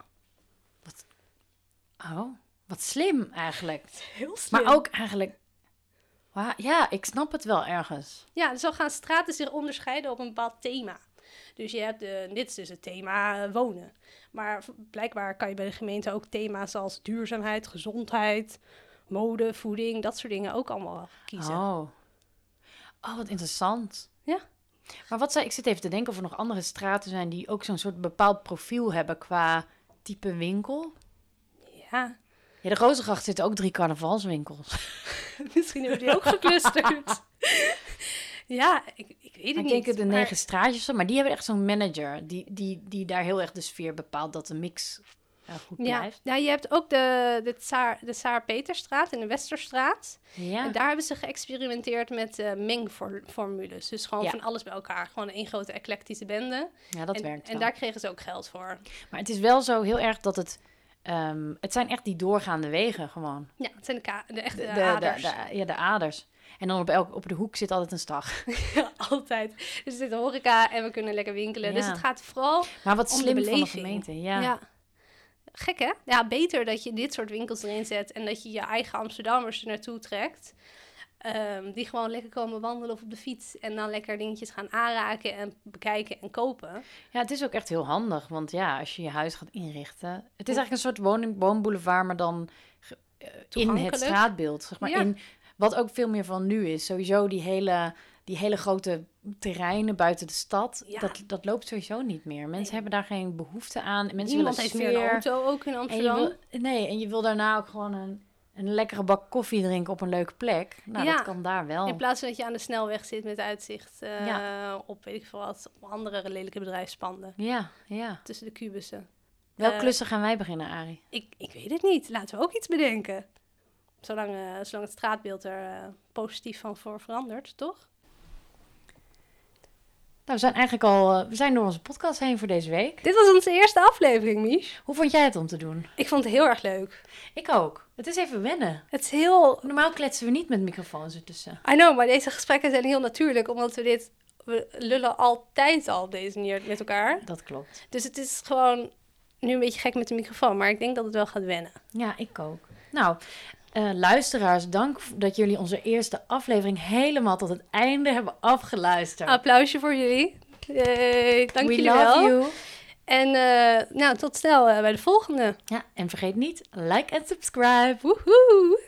[SPEAKER 1] Oh, wat slim eigenlijk.
[SPEAKER 2] heel slim.
[SPEAKER 1] Maar ook eigenlijk... Ja, ik snap het wel ergens.
[SPEAKER 2] Ja, dus zo gaan straten zich onderscheiden op een bepaald thema. Dus je hebt, eh, dit is dus het thema eh, wonen. Maar blijkbaar kan je bij de gemeente ook thema's als duurzaamheid, gezondheid, mode, voeding, dat soort dingen ook allemaal kiezen.
[SPEAKER 1] Oh. Oh, wat interessant.
[SPEAKER 2] Ja.
[SPEAKER 1] Maar wat zei, ik zit even te denken of er nog andere straten zijn die ook zo'n soort bepaald profiel hebben qua type winkel.
[SPEAKER 2] Ja,
[SPEAKER 1] Ja, de Rozengracht zitten ook drie carnavalswinkels.
[SPEAKER 2] misschien hebben die ook geclusterd. ja, ik, ik weet het
[SPEAKER 1] Ik
[SPEAKER 2] niet.
[SPEAKER 1] denk het de
[SPEAKER 2] maar-
[SPEAKER 1] negen straatjes, of zo, maar die hebben echt zo'n manager die, die, die daar heel erg de sfeer bepaalt dat de mix eh, goed
[SPEAKER 2] Ja,
[SPEAKER 1] blijft.
[SPEAKER 2] ja, je hebt ook de, de Tsaar, de Tsaar Peterstraat en de Westerstraat.
[SPEAKER 1] Ja.
[SPEAKER 2] En daar hebben ze geëxperimenteerd met eh, mengformules. Dus gewoon
[SPEAKER 1] Ja.
[SPEAKER 2] van alles bij elkaar. Gewoon één grote eclectische bende.
[SPEAKER 1] ja, dat
[SPEAKER 2] en,
[SPEAKER 1] werkt
[SPEAKER 2] En daar kregen ze ook geld voor.
[SPEAKER 1] Maar het is wel zo heel erg dat het... ehm, het zijn echt die doorgaande wegen gewoon.
[SPEAKER 2] Ja, het zijn de, de echte
[SPEAKER 1] De, de,
[SPEAKER 2] aders.
[SPEAKER 1] de- ja, de aders. En dan op, elk, op de hoek zit altijd een stag.
[SPEAKER 2] Ja, altijd. Dus er zit horeca en we kunnen lekker winkelen. Dus het gaat vooral
[SPEAKER 1] Maar wat
[SPEAKER 2] om de
[SPEAKER 1] slim van de gemeente. Ja.
[SPEAKER 2] Ja. Gek hè? Ja, beter dat je dit soort winkels erin zet en dat je je eigen Amsterdammers er naartoe trekt. Ehm, die gewoon lekker komen wandelen of op de fiets en dan lekker dingetjes gaan aanraken en bekijken en kopen.
[SPEAKER 1] Ja, het is ook echt heel handig. Want ja, als je je huis gaat inrichten... Het is eigenlijk een soort woning, woonboulevard, maar dan eh, in het straatbeeld. Zeg maar
[SPEAKER 2] Ja.
[SPEAKER 1] in, wat ook veel meer van nu is. Sowieso die hele, die hele grote terreinen buiten de stad.
[SPEAKER 2] Ja.
[SPEAKER 1] Dat, dat loopt sowieso niet meer. Mensen
[SPEAKER 2] Nee.
[SPEAKER 1] hebben daar geen behoefte aan. Mensen
[SPEAKER 2] Niemand
[SPEAKER 1] willen
[SPEAKER 2] heeft meer een auto, ook in
[SPEAKER 1] En
[SPEAKER 2] Amsterdam.
[SPEAKER 1] wil, nee, en je wil daarna ook gewoon een, een lekkere bak koffie drinken op een leuke plek. Nou,
[SPEAKER 2] Ja.
[SPEAKER 1] dat kan daar wel.
[SPEAKER 2] In plaats van dat je aan de snelweg zit met uitzicht eh,
[SPEAKER 1] Ja.
[SPEAKER 2] op, weet ik veel wat, op andere lelijke bedrijfspanden.
[SPEAKER 1] Ja, ja.
[SPEAKER 2] Tussen de kubussen.
[SPEAKER 1] Welk
[SPEAKER 2] Eh,
[SPEAKER 1] klussen gaan wij beginnen, Arie?
[SPEAKER 2] Ik, ik weet het niet. Laten we ook iets bedenken. Zolang, eh, zolang het straatbeeld er positief van voor verandert, toch?
[SPEAKER 1] Nou, we zijn eigenlijk al eh, we zijn door onze podcast heen voor deze week.
[SPEAKER 2] Dit was onze eerste aflevering, Mies.
[SPEAKER 1] Hoe vond jij het om te doen?
[SPEAKER 2] Ik vond het heel erg leuk.
[SPEAKER 1] Ik ook. Het is even wennen.
[SPEAKER 2] Het is heel...
[SPEAKER 1] Normaal kletsen we niet met microfoons ertussen.
[SPEAKER 2] I know, maar deze gesprekken zijn heel natuurlijk, omdat we dit... We lullen altijd al op deze manier met elkaar.
[SPEAKER 1] Dat klopt.
[SPEAKER 2] Dus het is gewoon nu een beetje gek met de microfoon, maar ik denk dat het wel gaat wennen.
[SPEAKER 1] Ja, ik ook. Nou, eh, luisteraars, dank dat jullie onze eerste aflevering helemaal tot het einde hebben afgeluisterd.
[SPEAKER 2] Applausje voor jullie. Yay, dank
[SPEAKER 1] We
[SPEAKER 2] jullie
[SPEAKER 1] love
[SPEAKER 2] wel.
[SPEAKER 1] you.
[SPEAKER 2] En uh, nou, tot snel uh, bij de volgende.
[SPEAKER 1] Ja, en vergeet niet, like en subscribe.
[SPEAKER 2] Woehoe!